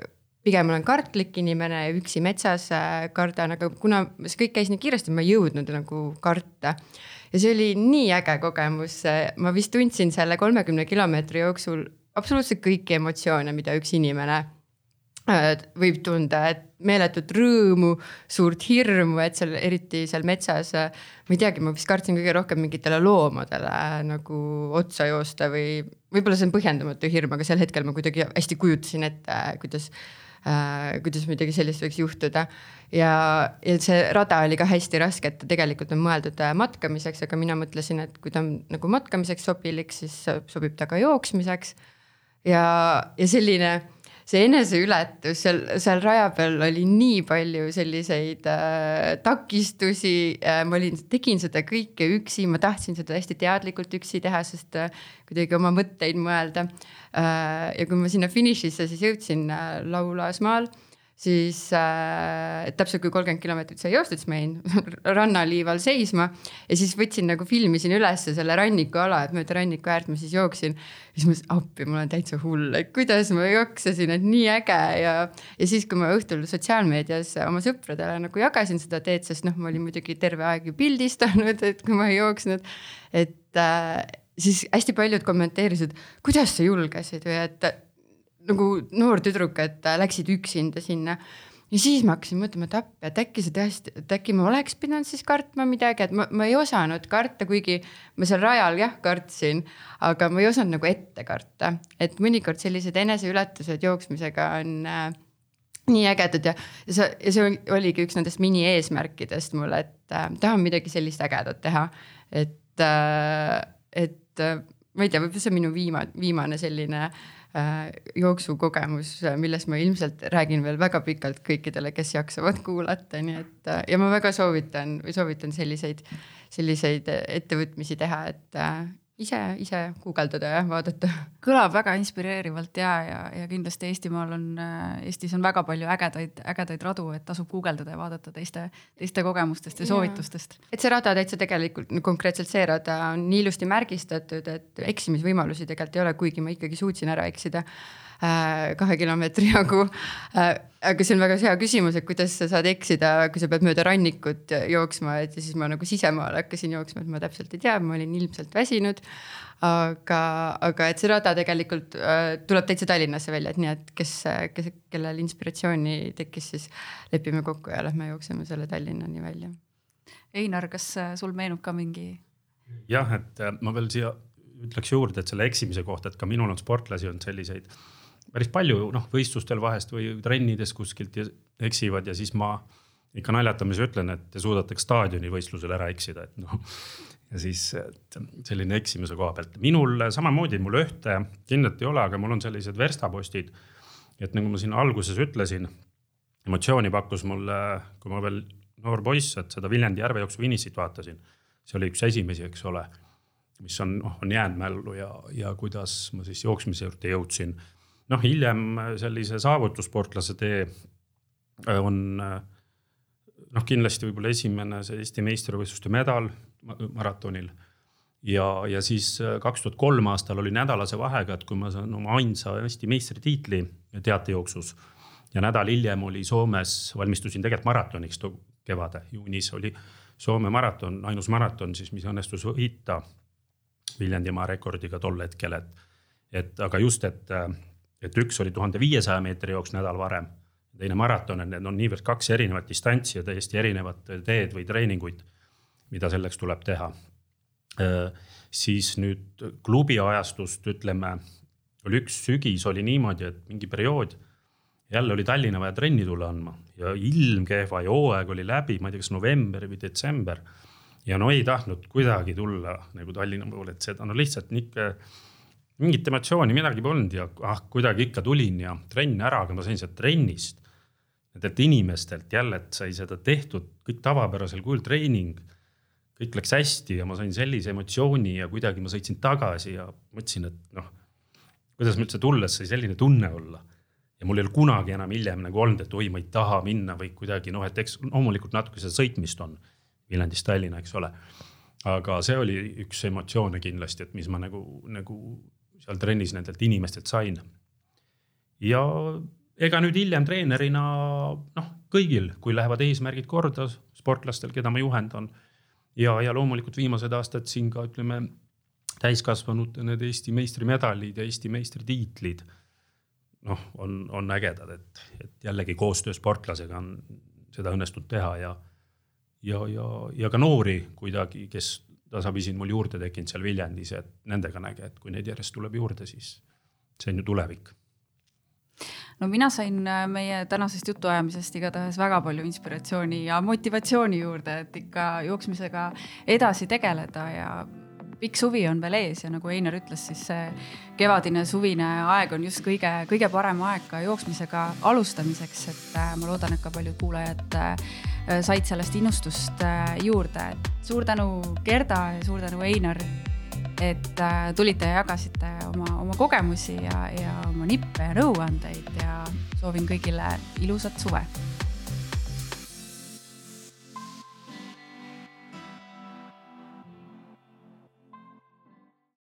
pigem olen kartlik inimene ja üksi metsas äh, kardan, aga kuna see kõik käis nii kiiresti, ma ei jõudnud nagu karta ja see oli nii äge kogemus, ma vist tundsin selle kolmekümne kilomeetri jooksul absoluutselt kõiki emotsioone, mida üks inimene äh, võib tunda, et meeletut rõõmu, suurt hirmu, et seal eriti seal metsas, äh, ma ei teagi, ma vist kartsin kõige rohkem mingitele loomadele äh, nagu otsa joosta või võib-olla see on põhjendamatu hirm, aga sel hetkel ma kuidagi hästi kujutasin ette, kuidas kuidas midagi sellist võiks juhtuda. ja, ja see rada oli ka hästi raske, et ta tegelikult on mõeldud äh, matkamiseks, aga mina mõtlesin, et kui ta on nagu matkamiseks sobilik, siis sobib ta ka jooksmiseks. ja, ja selline see eneseületus seal, seal raja peal oli nii palju selliseid äh, takistusi äh,. ma olin, tegin seda kõike üksi, ma tahtsin seda hästi teadlikult üksi teha, sest äh, kuidagi oma mõtteid mõelda äh,. ja kui ma sinna finišisse siis jõudsin äh, Laulasmaal siis äh, täpselt kui kolmkümmend kilomeetrit sai joostud, siis ma jäin *laughs* rannaliival seisma ja siis võtsin nagu filmisin ülesse selle rannikuala, et mööda ranniku äärt ma siis jooksin. siis ma mõtlesin, appi, mul on täitsa hull, et kuidas ma jooksesin, et nii äge ja, ja siis, kui ma õhtul sotsiaalmeedias oma sõpradele nagu jagasin seda teed, sest noh, ma olin muidugi terve aeg ju pildistanud, et kui ma ei jooksnud, et äh, siis hästi paljud kommenteerisid, kuidas sa julgesid või et nagu noor tüdruk, et äh, läksid üksinda sinna. ja siis ma hakkasin mõtlema, et appi, et äkki see tõesti, et äkki ma oleks pidanud siis kartma midagi, et ma, ma ei osanud karta, kuigi ma seal rajal jah kartsin, aga ma ei osanud nagu ette karta, et mõnikord sellised eneseületused jooksmisega on äh, nii ägedad ja, ja see, ja see oligi üks nendest mini-eesmärkidest mul, et äh, tahan midagi sellist ägedat teha. et äh,, et äh, ma ei tea, võib-olla see on minu viimane, viimane selline äh, jooksukogemus, millest ma ilmselt räägin veel väga pikalt kõikidele, kes jaksavad kuulata, nii et äh, ja ma väga soovitan või soovitan selliseid, selliseid ettevõtmisi teha, et äh, ise, ise guugeldada ja vaadata. kõlab väga inspireerivalt ja, ja, ja kindlasti Eestimaal on, Eestis on väga palju ägedaid, ägedaid radu, et tasub guugeldada ja vaadata teiste, teiste kogemustest ja, ja soovitustest. et see rada täitsa tegelikult, konkreetselt see rada on nii ilusti märgistatud, et eksimisvõimalusi tegelikult ei ole, kuigi ma ikkagi suutsin ära eksida Äh, kahe kilomeetri jagu. Äh, aga see on väga hea küsimus, et kuidas sa saad eksida, kui sa pead mööda rannikut jooksma, et ja siis ma nagu sisemaal hakkasin jooksma, et ma täpselt ei tea, ma olin ilmselt väsinud. aga, aga et see rada tegelikult äh, tuleb täitsa Tallinnasse välja, et nii, et kes, kes, kellel inspiratsiooni tekkis, siis lepime kokku ja lähme jookseme selle Tallinnani välja. Einar, kas sul meenub ka mingi? jah, et ma veel siia ütleks juurde, et selle eksimise kohta, et ka minul on sportlasi olnud selliseid päris palju noh, võistlustel vahest või trennides kuskilt ja eksivad ja siis ma ikka naljatamise ütlen, et te suudate staadionivõistlusel ära eksida, et noh. ja siis selline eksimise koha pealt, minul samamoodi, mul ühte kindlat ei ole, aga mul on sellised verstapostid. et nagu ma siin alguses ütlesin, emotsiooni pakkus mulle, kui ma veel noor poiss, et seda Viljandi järvejooksu finišit vaatasin. see oli üks esimesi, eks ole, mis on, noh, on jäänud mällu ja, ja kuidas ma siis jooksmise juurde jõudsin noh, hiljem sellise saavutussportlase tee äh, on äh, noh, kindlasti võib-olla esimene see Eesti meistrivõistluste medal maratonil. ja, ja siis äh, kaks tuhat kolm aastal oli nädalase vahega, et kui ma saan oma ainsa Eesti meistritiitli teatejooksus ja nädal hiljem oli Soomes, valmistusin tegelikult maratoniks too kevade, juunis oli Soome maraton, ainus maraton siis, mis õnnestus võita Viljandimaa rekordiga tol hetkel, et, et aga just, et, et üks oli tuhande viiesaja meetri jooks nädal varem, teine maraton, et need on niivõrd kaks erinevat distantsi ja täiesti erinevat teed või treeninguid, mida selleks tuleb teha. siis nüüd klubi ajastust ütleme, oli üks sügis oli niimoodi, et mingi periood jälle oli Tallinna vaja trenni tulla andma ja ilm kehva ja hooaeg oli läbi, ma ei tea, kas november või detsember. ja no ei tahtnud kuidagi tulla nagu Tallinna poole, et seda no lihtsalt nihuke mingit emotsiooni, midagi polnud ja ah, kuidagi ikka tulin ja trenn ära, aga ma sain sealt trennist. Nendelt inimestelt jälle, et sai seda tehtud kõik tavapärasel kujul treening. kõik läks hästi ja ma sain sellise emotsiooni ja kuidagi ma sõitsin tagasi ja mõtlesin, et noh, kuidas ma üldse tulles sai selline tunne olla ja mul ei ole kunagi enam hiljem nagu olnud, et oi, ma ei taha minna või kuidagi noh, et eks loomulikult natuke seda sõitmist on Viljandist Tallinna, eks ole. aga see oli üks emotsioone kindlasti, et mis ma nagu, nagu seal trennis nendelt inimestelt sain. ja ega nüüd hiljem treenerina noh, kõigil, kui lähevad eesmärgid korda, sportlastel, keda ma juhendan ja, ja loomulikult viimased aastad siin ka ütleme täiskasvanute need Eesti meistrimedalid ja Eesti meistritiitlid noh, on, on ägedad, et, et jällegi koostöö sportlasega on seda õnnestunud teha ja, ja, ja, ja ka noori kuidagi, kes tasapisi mul juurde tekkinud seal Viljandis, et nendega on äge, et kui neid järjest tuleb juurde, siis see on ju tulevik. No mina sain äh, meie tänasest jutuajamisest igatahes väga palju inspiratsiooni ja motivatsiooni juurde, et ikka jooksmisega edasi tegeleda ja pikk suvi on veel ees ja nagu Einar ütles, siis see kevadine, suvine aeg on just kõige, kõige parem aeg ka jooksmisega alustamiseks, et äh, ma loodan, et ka paljud kuulajad äh, said sellest innustust äh, juurde. suur tänu, Gerda ja suur tänu, Einar, et tulite ja jagasite oma, oma kogemusi ja, ja oma nippe ja nõuandeid ja soovin kõigile ilusat suve